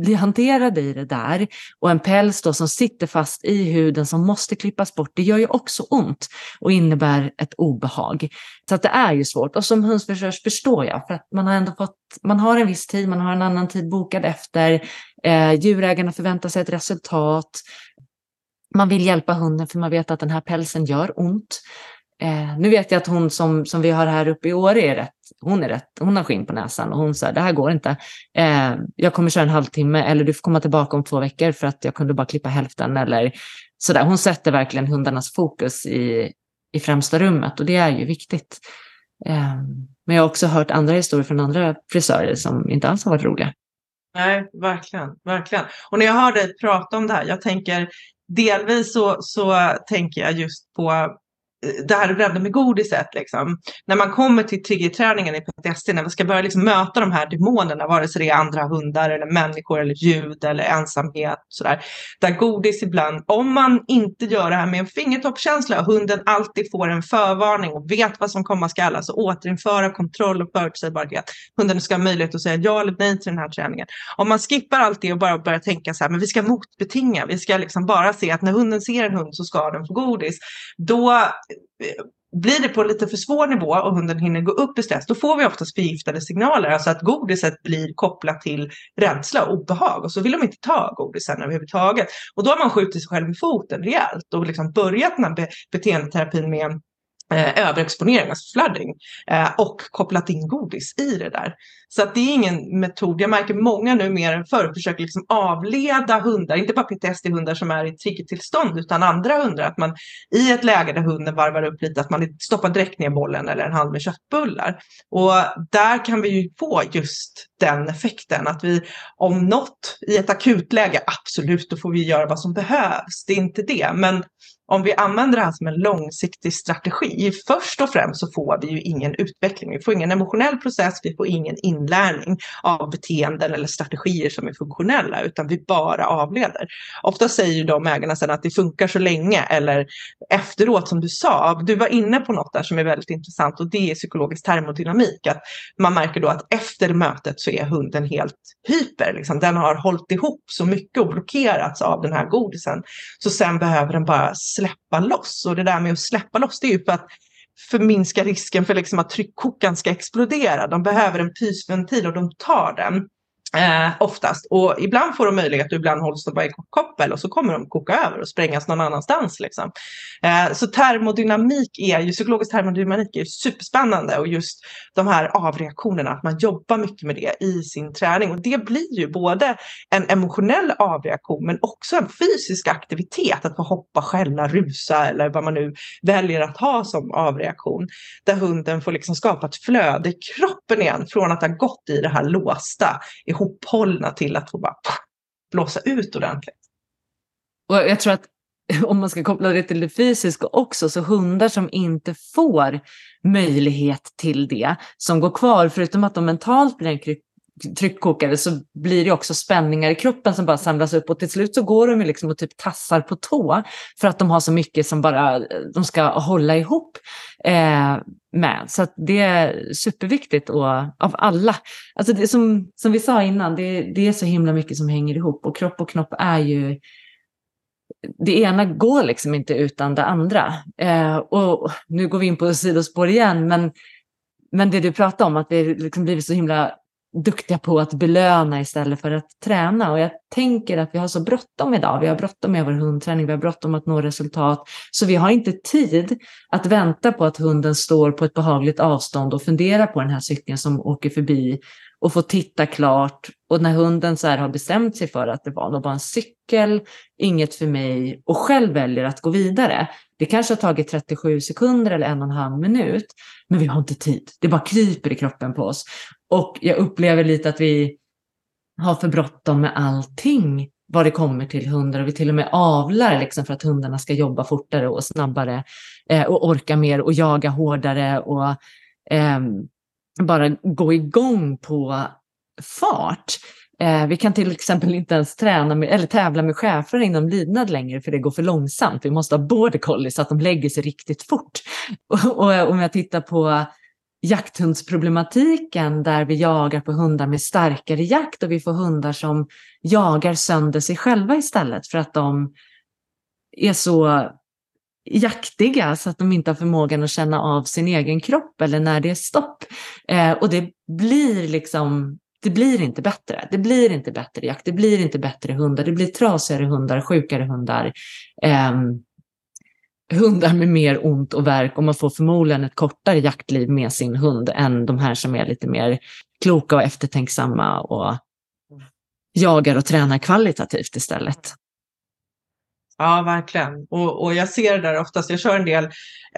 bli hanterade i det där och en päls då som sitter fast i huden som måste klippas bort, det gör ju också ont och innebär ett obehag. Så att det är ju svårt och som hönsförsörjare förstår jag för att man har ändå fått, man har en viss tid, man har en annan tid bokad efter, eh, djurägarna förväntar sig ett resultat, man vill hjälpa hunden för man vet att den här pälsen gör ont. Eh, nu vet jag att hon som, som vi har här uppe i Åre är rätt, hon är rätt, hon har skinn på näsan och hon säger det här går inte. Eh, jag kommer köra en halvtimme eller du får komma tillbaka om två veckor för att jag kunde bara klippa hälften eller sådär. Hon sätter verkligen hundarnas fokus i, i främsta rummet och det är ju viktigt. Eh, men jag har också hört andra historier från andra frisörer som inte alls har varit roliga. Nej, verkligen, verkligen. Och när jag hör dig prata om det här, jag tänker delvis så, så tänker jag just på det här du med godiset, liksom. när man kommer till triggerträningen i PTSD, när man ska börja liksom möta de här demonerna, vare sig det är andra hundar eller människor eller ljud eller ensamhet, sådär. där godis ibland, om man inte gör det här med en fingertoppskänsla och hunden alltid får en förvarning och vet vad som komma skall, alltså återinföra kontroll och förutsägbarhet. Hunden ska ha möjlighet att säga ja eller nej till den här träningen. Om man skippar allt det och bara börjar tänka så här, men vi ska motbetinga, vi ska liksom bara se att när hunden ser en hund så ska den få godis, då blir det på lite för svår nivå och hunden hinner gå upp i stress, då får vi oftast förgiftade signaler, alltså att godiset blir kopplat till rädsla och obehag och så vill de inte ta godisen överhuvudtaget. Och då har man skjutit sig själv i foten rejält och liksom börjat den här be beteendeterapin med eh, överexponering, alltså flooding, eh, och kopplat in godis i det där. Så att det är ingen metod. Jag märker många nu mer än förr försöker liksom avleda hundar, inte bara PTSD-hundar som är i triggertillstånd utan andra hundar. Att man i ett läge där hunden varvar upp lite, att man stoppar direkt ner bollen eller en hand med köttbullar. Och där kan vi ju få just den effekten att vi om något i ett akutläge, absolut, då får vi göra vad som behövs. Det är inte det, men om vi använder det här som en långsiktig strategi, först och främst så får vi ju ingen utveckling. Vi får ingen emotionell process, vi får ingen inlärning av beteenden eller strategier som är funktionella, utan vi bara avleder. Ofta säger ju de ägarna sen att det funkar så länge eller efteråt som du sa. Du var inne på något där som är väldigt intressant och det är psykologisk termodynamik. Att man märker då att efter mötet så är hunden helt hyper. Liksom. Den har hållit ihop så mycket och blockerats av den här godisen. Så sen behöver den bara släppa loss. Och det där med att släppa loss, det är ju för att förminska risken för liksom att tryckkokan ska explodera. De behöver en pysventil och de tar den. Eh, oftast. Och ibland får de möjlighet och ibland hålls de bara i koppel och så kommer de koka över och sprängas någon annanstans. Liksom. Eh, så termodynamik är ju, psykologisk termodynamik är ju superspännande och just de här avreaktionerna, att man jobbar mycket med det i sin träning. Och det blir ju både en emotionell avreaktion men också en fysisk aktivitet, att få hoppa, skälla, rusa eller vad man nu väljer att ha som avreaktion. Där hunden får liksom skapa ett flöde i kroppen igen från att ha gått i det här låsta i ihophållna till att få bara blåsa ut ordentligt. Och jag tror att om man ska koppla det till det fysiska också, så hundar som inte får möjlighet till det, som går kvar, förutom att de mentalt blir en tryckkokare så blir det också spänningar i kroppen som bara samlas upp och till slut så går de liksom och typ tassar på tå för att de har så mycket som bara de ska hålla ihop eh, med. Så det är superviktigt och av alla. Alltså det som, som vi sa innan, det, det är så himla mycket som hänger ihop och kropp och knopp är ju det ena går liksom inte utan det andra. Eh, och nu går vi in på sidospår igen, men, men det du pratade om, att det liksom blivit så himla duktiga på att belöna istället för att träna. Och jag tänker att vi har så bråttom idag. Vi har bråttom med vår hundträning, vi har bråttom att nå resultat. Så vi har inte tid att vänta på att hunden står på ett behagligt avstånd och funderar på den här cykeln som åker förbi och få titta klart. Och när hunden så har bestämt sig för att det var nog bara en cykel, inget för mig och själv väljer att gå vidare. Det kanske har tagit 37 sekunder eller en och en halv minut, men vi har inte tid. Det bara kryper i kroppen på oss. Och jag upplever lite att vi har för bråttom med allting vad det kommer till hundar och vi till och med avlar liksom för att hundarna ska jobba fortare och snabbare eh, och orka mer och jaga hårdare och eh, bara gå igång på fart. Eh, vi kan till exempel inte ens träna med, eller tävla med chefer inom lydnad längre för det går för långsamt. Vi måste ha border collie så att de lägger sig riktigt fort. Och, och om jag tittar på jakthundsproblematiken där vi jagar på hundar med starkare jakt och vi får hundar som jagar sönder sig själva istället för att de är så jaktiga så att de inte har förmågan att känna av sin egen kropp eller när det är stopp. Eh, och det blir liksom, det blir inte bättre. Det blir inte bättre jakt, det blir inte bättre hundar, det blir trasigare hundar, sjukare hundar. Eh, hundar med mer ont och verk och man får förmodligen ett kortare jaktliv med sin hund än de här som är lite mer kloka och eftertänksamma och jagar och tränar kvalitativt istället. Ja, verkligen. Och, och jag ser det där oftast. Jag kör en del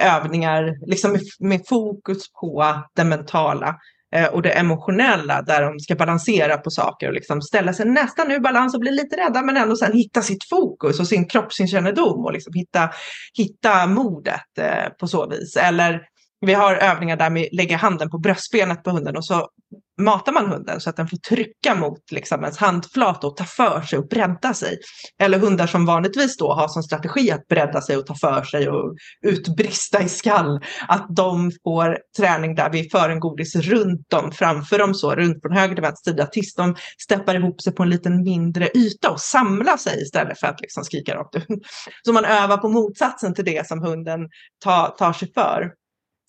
övningar liksom med, med fokus på det mentala eh, och det emotionella där de ska balansera på saker och liksom ställa sig nästan ur balans och bli lite rädda men ändå sen hitta sitt fokus och sin kroppskännedom och liksom hitta, hitta modet eh, på så vis. Eller vi har övningar där vi lägger handen på bröstbenet på hunden och så matar man hunden så att den får trycka mot liksom ens handflata och ta för sig och bredda sig. Eller hundar som vanligtvis då har som strategi att bredda sig och ta för sig och utbrista i skall. Att de får träning där vi för en godis runt dem, framför dem så, runt från höger till vänster sida tills de steppar ihop sig på en liten mindre yta och samlar sig istället för att liksom skrika rakt ut. Så man övar på motsatsen till det som hunden tar, tar sig för.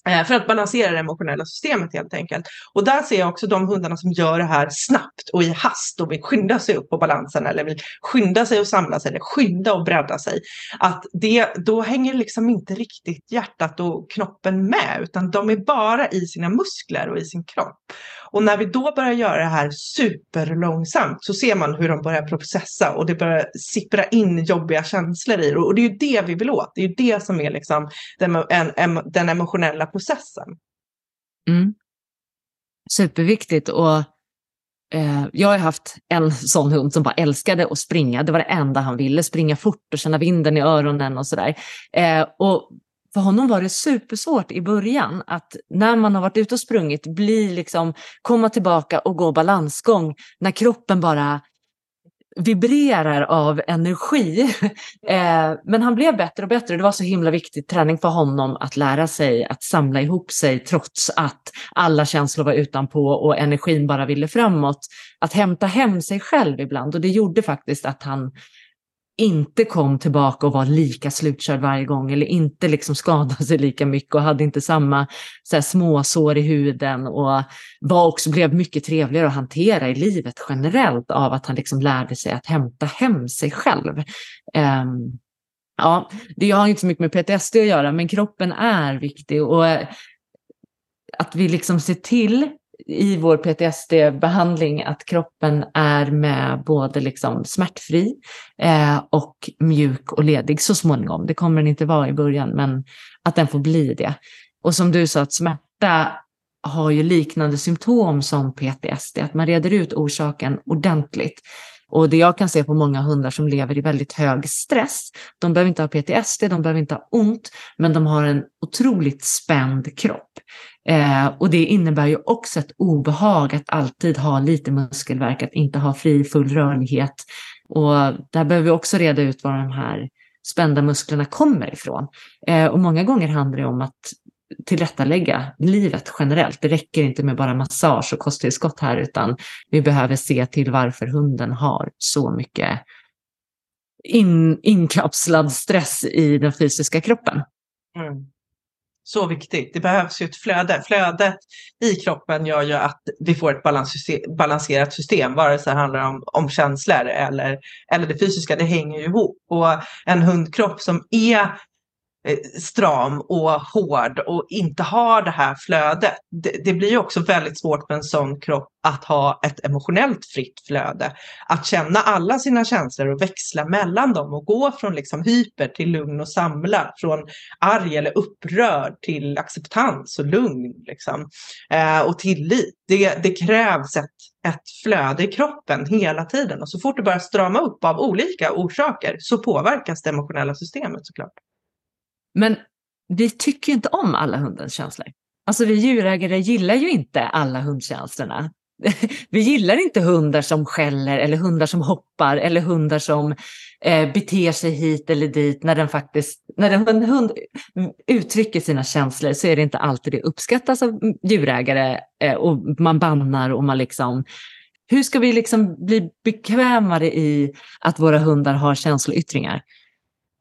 Eh, för att balansera det emotionella systemet helt enkelt. Och där ser jag också de hundarna som gör det här snabbt och i hast och vill skynda sig upp på balansen eller vill skynda sig och samla sig eller skynda och bredda sig. Att det, då hänger liksom inte riktigt hjärtat och knoppen med utan de är bara i sina muskler och i sin kropp. Och när vi då börjar göra det här superlångsamt så ser man hur de börjar processa och det börjar sippra in jobbiga känslor i det. Och det är ju det vi vill åt. Det är ju det som är liksom den, en, den emotionella processen. Mm. Superviktigt. Och eh, jag har haft en sån hund som bara älskade att springa. Det var det enda han ville, springa fort och känna vinden i öronen och sådär. Eh, och för honom var det supersvårt i början att när man har varit ute och sprungit bli liksom, komma tillbaka och gå balansgång när kroppen bara vibrerar av energi. eh, men han blev bättre och bättre. Det var så himla viktig träning för honom att lära sig att samla ihop sig trots att alla känslor var utanpå och energin bara ville framåt. Att hämta hem sig själv ibland och det gjorde faktiskt att han inte kom tillbaka och var lika slutkörd varje gång eller inte liksom skadade sig lika mycket och hade inte samma så här, småsår i huden och var också, blev mycket trevligare att hantera i livet generellt av att han liksom lärde sig att hämta hem sig själv. Um, ja, det har inte så mycket med PTSD att göra, men kroppen är viktig och att vi liksom ser till i vår PTSD-behandling att kroppen är med både liksom smärtfri eh, och mjuk och ledig så småningom. Det kommer den inte vara i början, men att den får bli det. Och som du sa, att smärta har ju liknande symptom som PTSD, att man reder ut orsaken ordentligt. Och det jag kan se på många hundar som lever i väldigt hög stress, de behöver inte ha PTSD, de behöver inte ha ont, men de har en otroligt spänd kropp. Eh, och det innebär ju också ett obehag att alltid ha lite muskelverk, att inte ha fri full rörlighet. Och där behöver vi också reda ut var de här spända musklerna kommer ifrån. Eh, och många gånger handlar det om att tillrättalägga livet generellt. Det räcker inte med bara massage och kosttillskott här, utan vi behöver se till varför hunden har så mycket in, inkapslad stress i den fysiska kroppen. Mm. Så viktigt. Det behövs ju ett flöde. Flödet i kroppen gör ju att vi får ett balanserat system, vare sig det handlar om, om känslor eller, eller det fysiska. Det hänger ju ihop. Och en hundkropp som är Eh, stram och hård och inte har det här flödet. Det, det blir ju också väldigt svårt för en sån kropp att ha ett emotionellt fritt flöde. Att känna alla sina känslor och växla mellan dem och gå från liksom hyper till lugn och samlad. Från arg eller upprörd till acceptans och lugn liksom. eh, och tillit. Det, det krävs ett, ett flöde i kroppen hela tiden och så fort det börjar strama upp av olika orsaker så påverkas det emotionella systemet såklart. Men vi tycker inte om alla hundens känslor. Alltså vi djurägare gillar ju inte alla hundkänslorna. Vi gillar inte hundar som skäller eller hundar som hoppar eller hundar som eh, beter sig hit eller dit. När den faktiskt, när en hund uttrycker sina känslor så är det inte alltid det uppskattas av djurägare eh, och man bannar och man liksom hur ska vi liksom bli bekvämare i att våra hundar har känsloyttringar?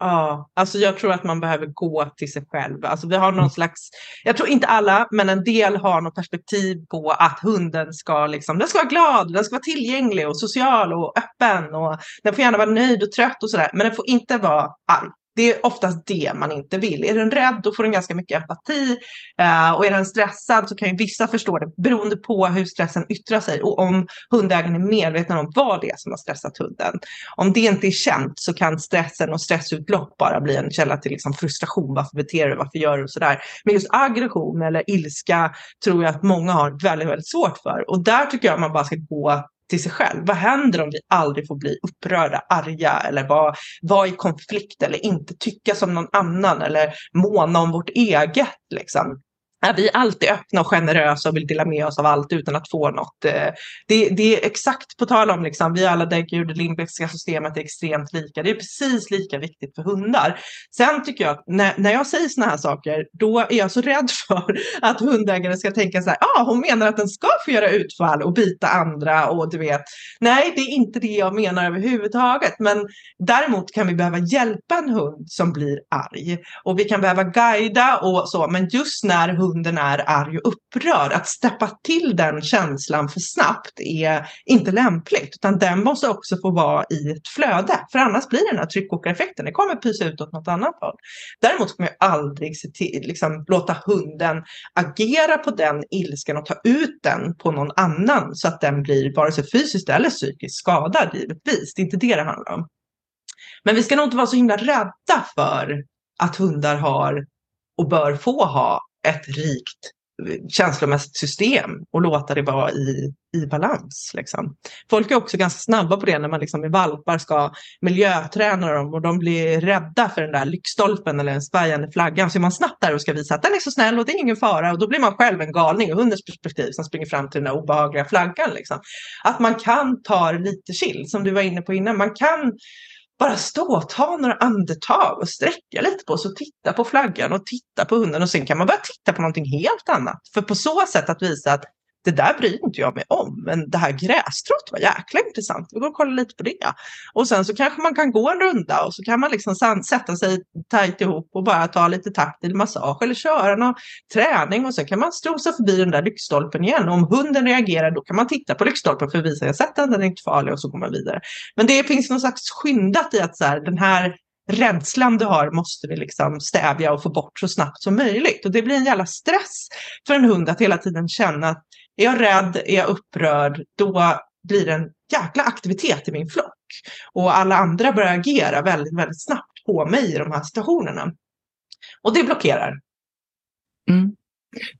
Ja, alltså jag tror att man behöver gå till sig själv. Alltså vi har någon mm. slags, jag tror inte alla, men en del har något perspektiv på att hunden ska liksom, den ska vara glad, den ska vara tillgänglig och social och öppen och den får gärna vara nöjd och trött och sådär, men den får inte vara arg. Det är oftast det man inte vill. Är den rädd då får den ganska mycket empati. eh, och är den stressad så kan ju vissa förstå det beroende på hur stressen yttrar sig och om hundägaren är medveten om vad det är som har stressat hunden. Om det inte är känt så kan stressen och stressutlopp bara bli en källa till liksom frustration. Varför beter du? Varför gör du sådär? Men just aggression eller ilska tror jag att många har väldigt, väldigt svårt för. Och där tycker jag man bara ska gå till sig själv. Vad händer om vi aldrig får bli upprörda, arga eller vara, vara i konflikt eller inte tycka som någon annan eller måna om vårt eget? Liksom är vi alltid öppna och generösa och vill dela med oss av allt utan att få något. Eh, det, det är exakt på tal om, liksom, vi alla däggdjur, det limbiska systemet är extremt lika. Det är precis lika viktigt för hundar. Sen tycker jag att när, när jag säger sådana här saker, då är jag så rädd för att hundägare ska tänka så här, ja ah, hon menar att den ska få göra utfall och bita andra och du vet. Nej, det är inte det jag menar överhuvudtaget. Men däremot kan vi behöva hjälpa en hund som blir arg och vi kan behöva guida och så. Men just när hund hunden är arg och upprörd. Att steppa till den känslan för snabbt är inte lämpligt, utan den måste också få vara i ett flöde, för annars blir det den här tryckkokareffekten. Det kommer pysa ut åt något annat håll. Däremot ska man ju aldrig se till, liksom, låta hunden agera på den ilskan och ta ut den på någon annan så att den blir vare sig fysiskt eller psykiskt skadad givetvis. Det är inte det det handlar om. Men vi ska nog inte vara så himla rädda för att hundar har och bör få ha ett rikt eh, känslomässigt system och låta det vara i, i balans. Liksom. Folk är också ganska snabba på det när man liksom med valpar ska miljöträna dem och de blir rädda för den där lyktstolpen eller den svajande flaggan. Så är man snabbt där och ska visa att den är så snäll och det är ingen fara och då blir man själv en galning ur hundens perspektiv som springer fram till den där obehagliga flaggan. Liksom. Att man kan ta det lite chill som du var inne på innan. Man kan bara stå och ta några andetag och sträcka lite på sig och titta på flaggan och titta på hunden och sen kan man börja titta på någonting helt annat. För på så sätt att visa att det där bryr inte jag mig om, men det här grästrået var jäkla intressant. Vi går och kollar lite på det. Och sen så kanske man kan gå en runda och så kan man liksom sätta sig tajt ihop och bara ta lite taktil massage eller köra någon träning och sen kan man strosa förbi den där lyktstolpen igen. Och om hunden reagerar då kan man titta på lyktstolpen för att visa jag sett den, den är inte farlig och så går man vidare. Men det finns någon slags skyndat i att så här, den här rädslan du har måste vi liksom stävja och få bort så snabbt som möjligt. Och det blir en jävla stress för en hund att hela tiden känna att är jag rädd, är jag upprörd, då blir det en jäkla aktivitet i min flock. Och alla andra börjar agera väldigt, väldigt snabbt på mig i de här situationerna. Och det blockerar. Mm.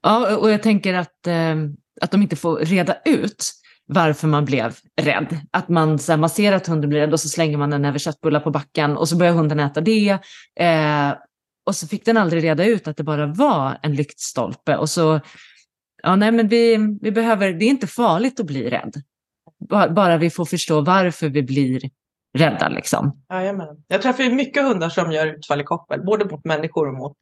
Ja, och jag tänker att, eh, att de inte får reda ut varför man blev rädd. Att man, så här, man ser att hunden blir rädd och så slänger man en näve köttbullar på backen och så börjar hunden äta det. Eh, och så fick den aldrig reda ut att det bara var en lyktstolpe och så ja, nej, men vi, vi behöver, det är inte farligt att bli rädd. Bara vi får förstå varför vi blir rädda. Liksom. Jajamän. Jag träffar mycket hundar som gör utfall i koppel, både mot människor och mot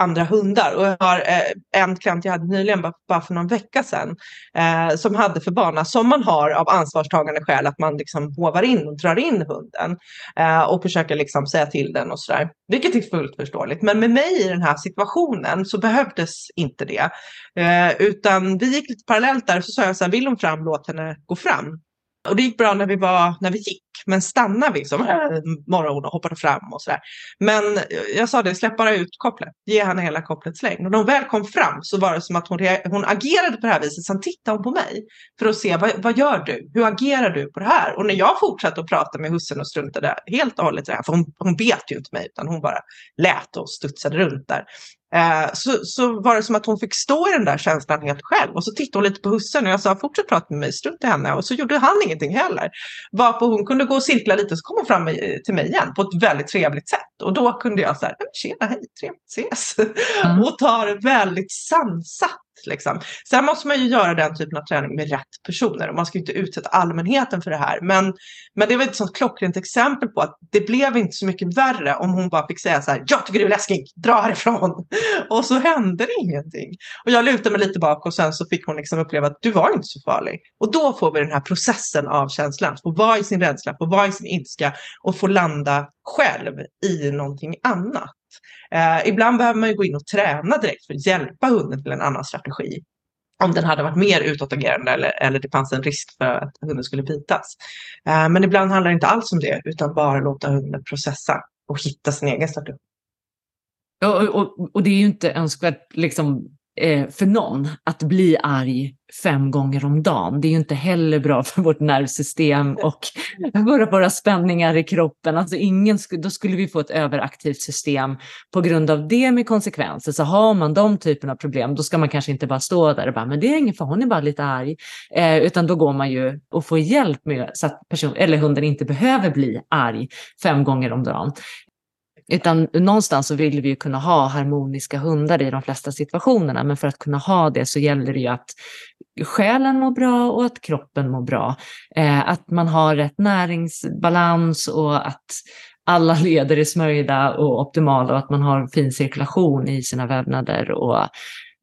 andra hundar. Och jag har eh, en klient jag hade nyligen, bara för någon vecka sedan, eh, som hade för vana, som man har av ansvarstagande skäl, att man liksom hovar in och drar in hunden eh, och försöker liksom säga till den och sådär. Vilket är fullt förståeligt. Men med mig i den här situationen så behövdes inte det. Eh, utan vi gick lite parallellt där och så sa jag så här, vill hon fram, låt henne gå fram. Och det gick bra när vi, var, när vi gick, men stannade vi som morgon och hoppade fram och sådär. Men jag sa det, släpp bara ut kopplet, ge henne hela kopplets längd. Och när hon väl kom fram så var det som att hon, hon agerade på det här viset. Sen tittade hon på mig för att se, vad, vad gör du? Hur agerar du på det här? Och när jag fortsatte att prata med hussen och struntade helt och hållet i det här, för hon, hon bet ju inte mig, utan hon bara lät och studsade runt där. Eh, så, så var det som att hon fick stå i den där känslan helt själv. Och så tittade hon lite på hussen och jag sa fortsätt prata med mig, strunt i henne. Och så gjorde han ingenting heller. Varpå hon kunde gå och cirkla lite och så kom hon fram till mig igen på ett väldigt trevligt sätt. Och då kunde jag säga, tjena, hej, trevligt, ses. Mm. och ta det väldigt sansat Liksom. Sen måste man ju göra den typen av träning med rätt personer och man ska inte utsätta allmänheten för det här. Men, men det var ett sånt klockrent exempel på att det blev inte så mycket värre om hon bara fick säga så här, jag tycker du är läskig, dra härifrån. Och så hände det ingenting. Och jag lutade mig lite bak och sen så fick hon liksom uppleva att du var inte så farlig. Och då får vi den här processen av känslan, få vara i sin rädsla, få vara i sin ilska och få landa själv i någonting annat. Eh, ibland behöver man ju gå in och träna direkt för att hjälpa hunden till en annan strategi. Om den hade varit mer utåtagerande eller, eller det fanns en risk för att hunden skulle bitas. Eh, men ibland handlar det inte alls om det, utan bara låta hunden processa och hitta sin egen strategi. Och, och, och det är ju inte önskvärt liksom, eh, för någon att bli arg fem gånger om dagen. Det är ju inte heller bra för vårt nervsystem och våra, våra spänningar i kroppen. Alltså ingen, då skulle vi få ett överaktivt system på grund av det med konsekvenser. Så har man de typerna av problem, då ska man kanske inte bara stå där och bara, men det är ingen för hon är bara lite arg. Eh, utan då går man ju och får hjälp med så att person, eller hunden inte behöver bli arg fem gånger om dagen. Utan någonstans så vill vi ju kunna ha harmoniska hundar i de flesta situationerna. Men för att kunna ha det så gäller det ju att själen mår bra och att kroppen mår bra. Eh, att man har rätt näringsbalans och att alla leder är smörjda och optimala och att man har fin cirkulation i sina vävnader och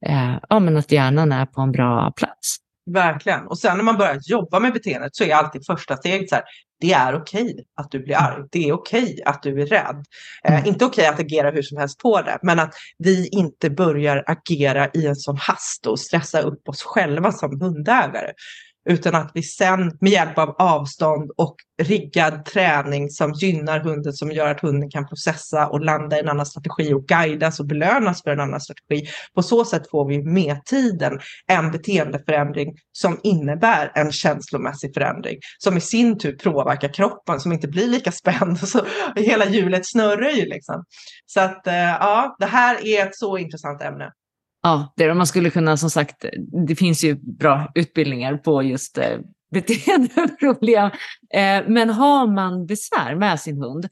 eh, ja, men att hjärnan är på en bra plats. Verkligen. Och sen när man börjar jobba med beteendet så är alltid första steget så här, det är okej okay att du blir arg. Det är okej okay att du är rädd. Eh, mm. inte okej okay att agera hur som helst på det, men att vi inte börjar agera i en sån hast och stressa upp oss själva som hundägare. Utan att vi sen med hjälp av avstånd och riggad träning som gynnar hunden, som gör att hunden kan processa och landa i en annan strategi och guidas och belönas för en annan strategi. På så sätt får vi med tiden en beteendeförändring som innebär en känslomässig förändring som i sin tur påverkar kroppen som inte blir lika spänd. Så hela hjulet snurrar ju liksom. Så att eh, ja, det här är ett så intressant ämne. Ja, det, man skulle kunna, som sagt, det finns ju bra utbildningar på just eh, beteendeproblem. Eh, men har man besvär med sin hund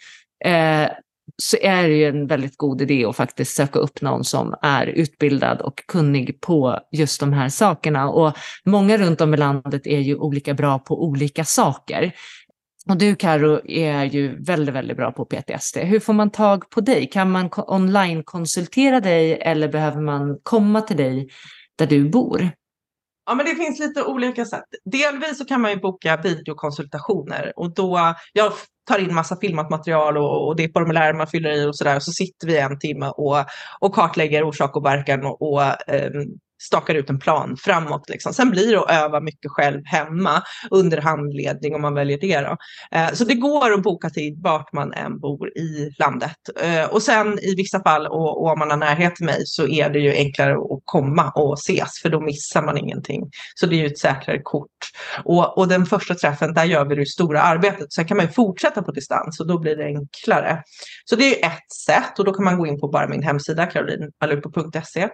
eh, så är det ju en väldigt god idé att faktiskt söka upp någon som är utbildad och kunnig på just de här sakerna. Och många runt om i landet är ju olika bra på olika saker. Och du Karo är ju väldigt, väldigt bra på PTSD. Hur får man tag på dig? Kan man online konsultera dig eller behöver man komma till dig där du bor? Ja, men det finns lite olika sätt. Delvis så kan man ju boka videokonsultationer och då, jag tar in massa filmat material och, och det är formulär man fyller i och sådär. Så sitter vi en timme och, och kartlägger orsak och verkan och, och um, stakar ut en plan framåt. Liksom. Sen blir det att öva mycket själv hemma under handledning om man väljer det. Då. Eh, så det går att boka tid vart man än bor i landet. Eh, och sen i vissa fall, och, och om man har närhet till mig, så är det ju enklare att komma och ses för då missar man ingenting. Så det är ju ett säkrare kort. Och, och den första träffen, där gör vi det stora arbetet. Sen kan man ju fortsätta på distans och då blir det enklare. Så det är ju ett sätt och då kan man gå in på bara min hemsida, karolinalupo.se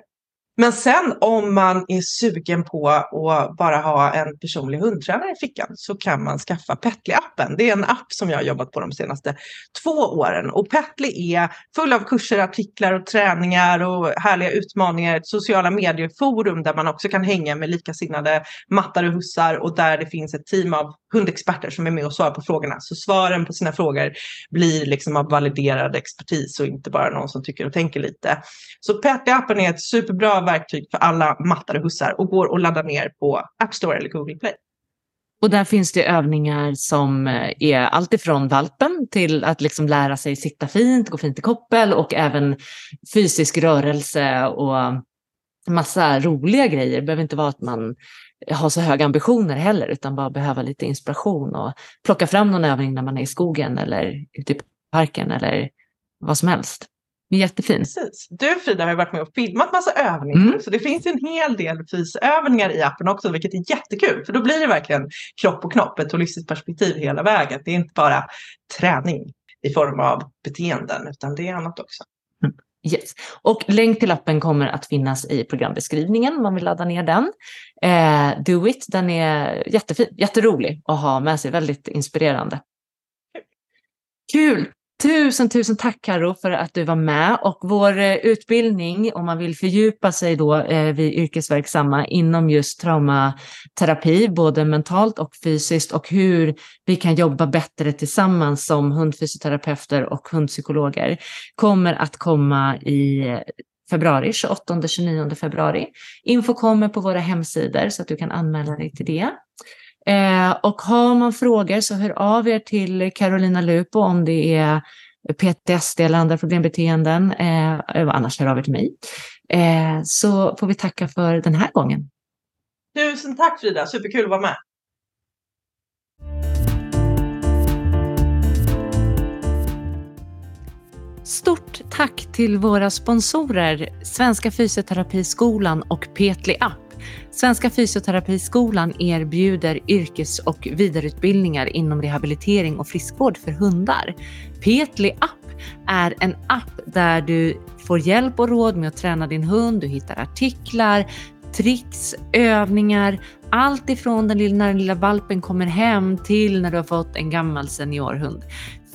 men sen om man är sugen på att bara ha en personlig hundtränare i fickan så kan man skaffa Petly-appen. Det är en app som jag har jobbat på de senaste två åren och Petly är full av kurser, artiklar och träningar och härliga utmaningar. Ett sociala medieforum där man också kan hänga med likasinnade mattar och hussar och där det finns ett team av hundexperter som är med och svarar på frågorna. Så svaren på sina frågor blir liksom av validerad expertis och inte bara någon som tycker och tänker lite. Så Petty-appen är ett superbra verktyg för alla mattade hussar och går att ladda ner på App Store eller Google Play. Och där finns det övningar som eh, är alltifrån valpen till att liksom lära sig sitta fint, gå fint i koppel och även fysisk rörelse och massa roliga grejer. Det behöver inte vara att man har så höga ambitioner heller, utan bara behöva lite inspiration och plocka fram någon övning när man är i skogen eller ute i parken eller vad som helst. Jättefin. Precis. Du Frida har varit med och filmat massa övningar. Mm. Så det finns en hel del fysövningar i appen också, vilket är jättekul. För då blir det verkligen kropp och knopp, ett holistiskt perspektiv hela vägen. Det är inte bara träning i form av beteenden, utan det är annat också. Yes. Och länk till appen kommer att finnas i programbeskrivningen om man vill ladda ner den. Eh, Do It, den är jättefin, jätterolig att ha med sig, väldigt inspirerande. Kul! Tusen, tusen tack Karo för att du var med och vår eh, utbildning om man vill fördjupa sig då eh, yrkesverksamma inom just traumaterapi, både mentalt och fysiskt och hur vi kan jobba bättre tillsammans som hundfysioterapeuter och hundpsykologer kommer att komma i eh, februari, 28-29 februari. Info kommer på våra hemsidor så att du kan anmäla dig till det. Eh, och har man frågor så hör av er till Carolina Lupo om det är PTSD eller andra problembeteenden. Eh, annars hör av er till mig. Eh, så får vi tacka för den här gången. Tusen tack Frida, superkul att vara med. Stort tack till våra sponsorer Svenska Fysioterapiskolan och Petli App Svenska Fysioterapiskolan erbjuder yrkes och vidareutbildningar inom rehabilitering och friskvård för hundar. Petli App är en app där du får hjälp och råd med att träna din hund, du hittar artiklar, tricks, övningar, allt ifrån den lilla, när den lilla valpen kommer hem till när du har fått en gammal seniorhund.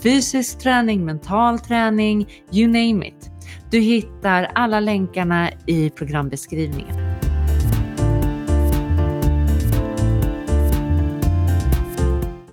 Fysisk träning, mental träning, you name it. Du hittar alla länkarna i programbeskrivningen.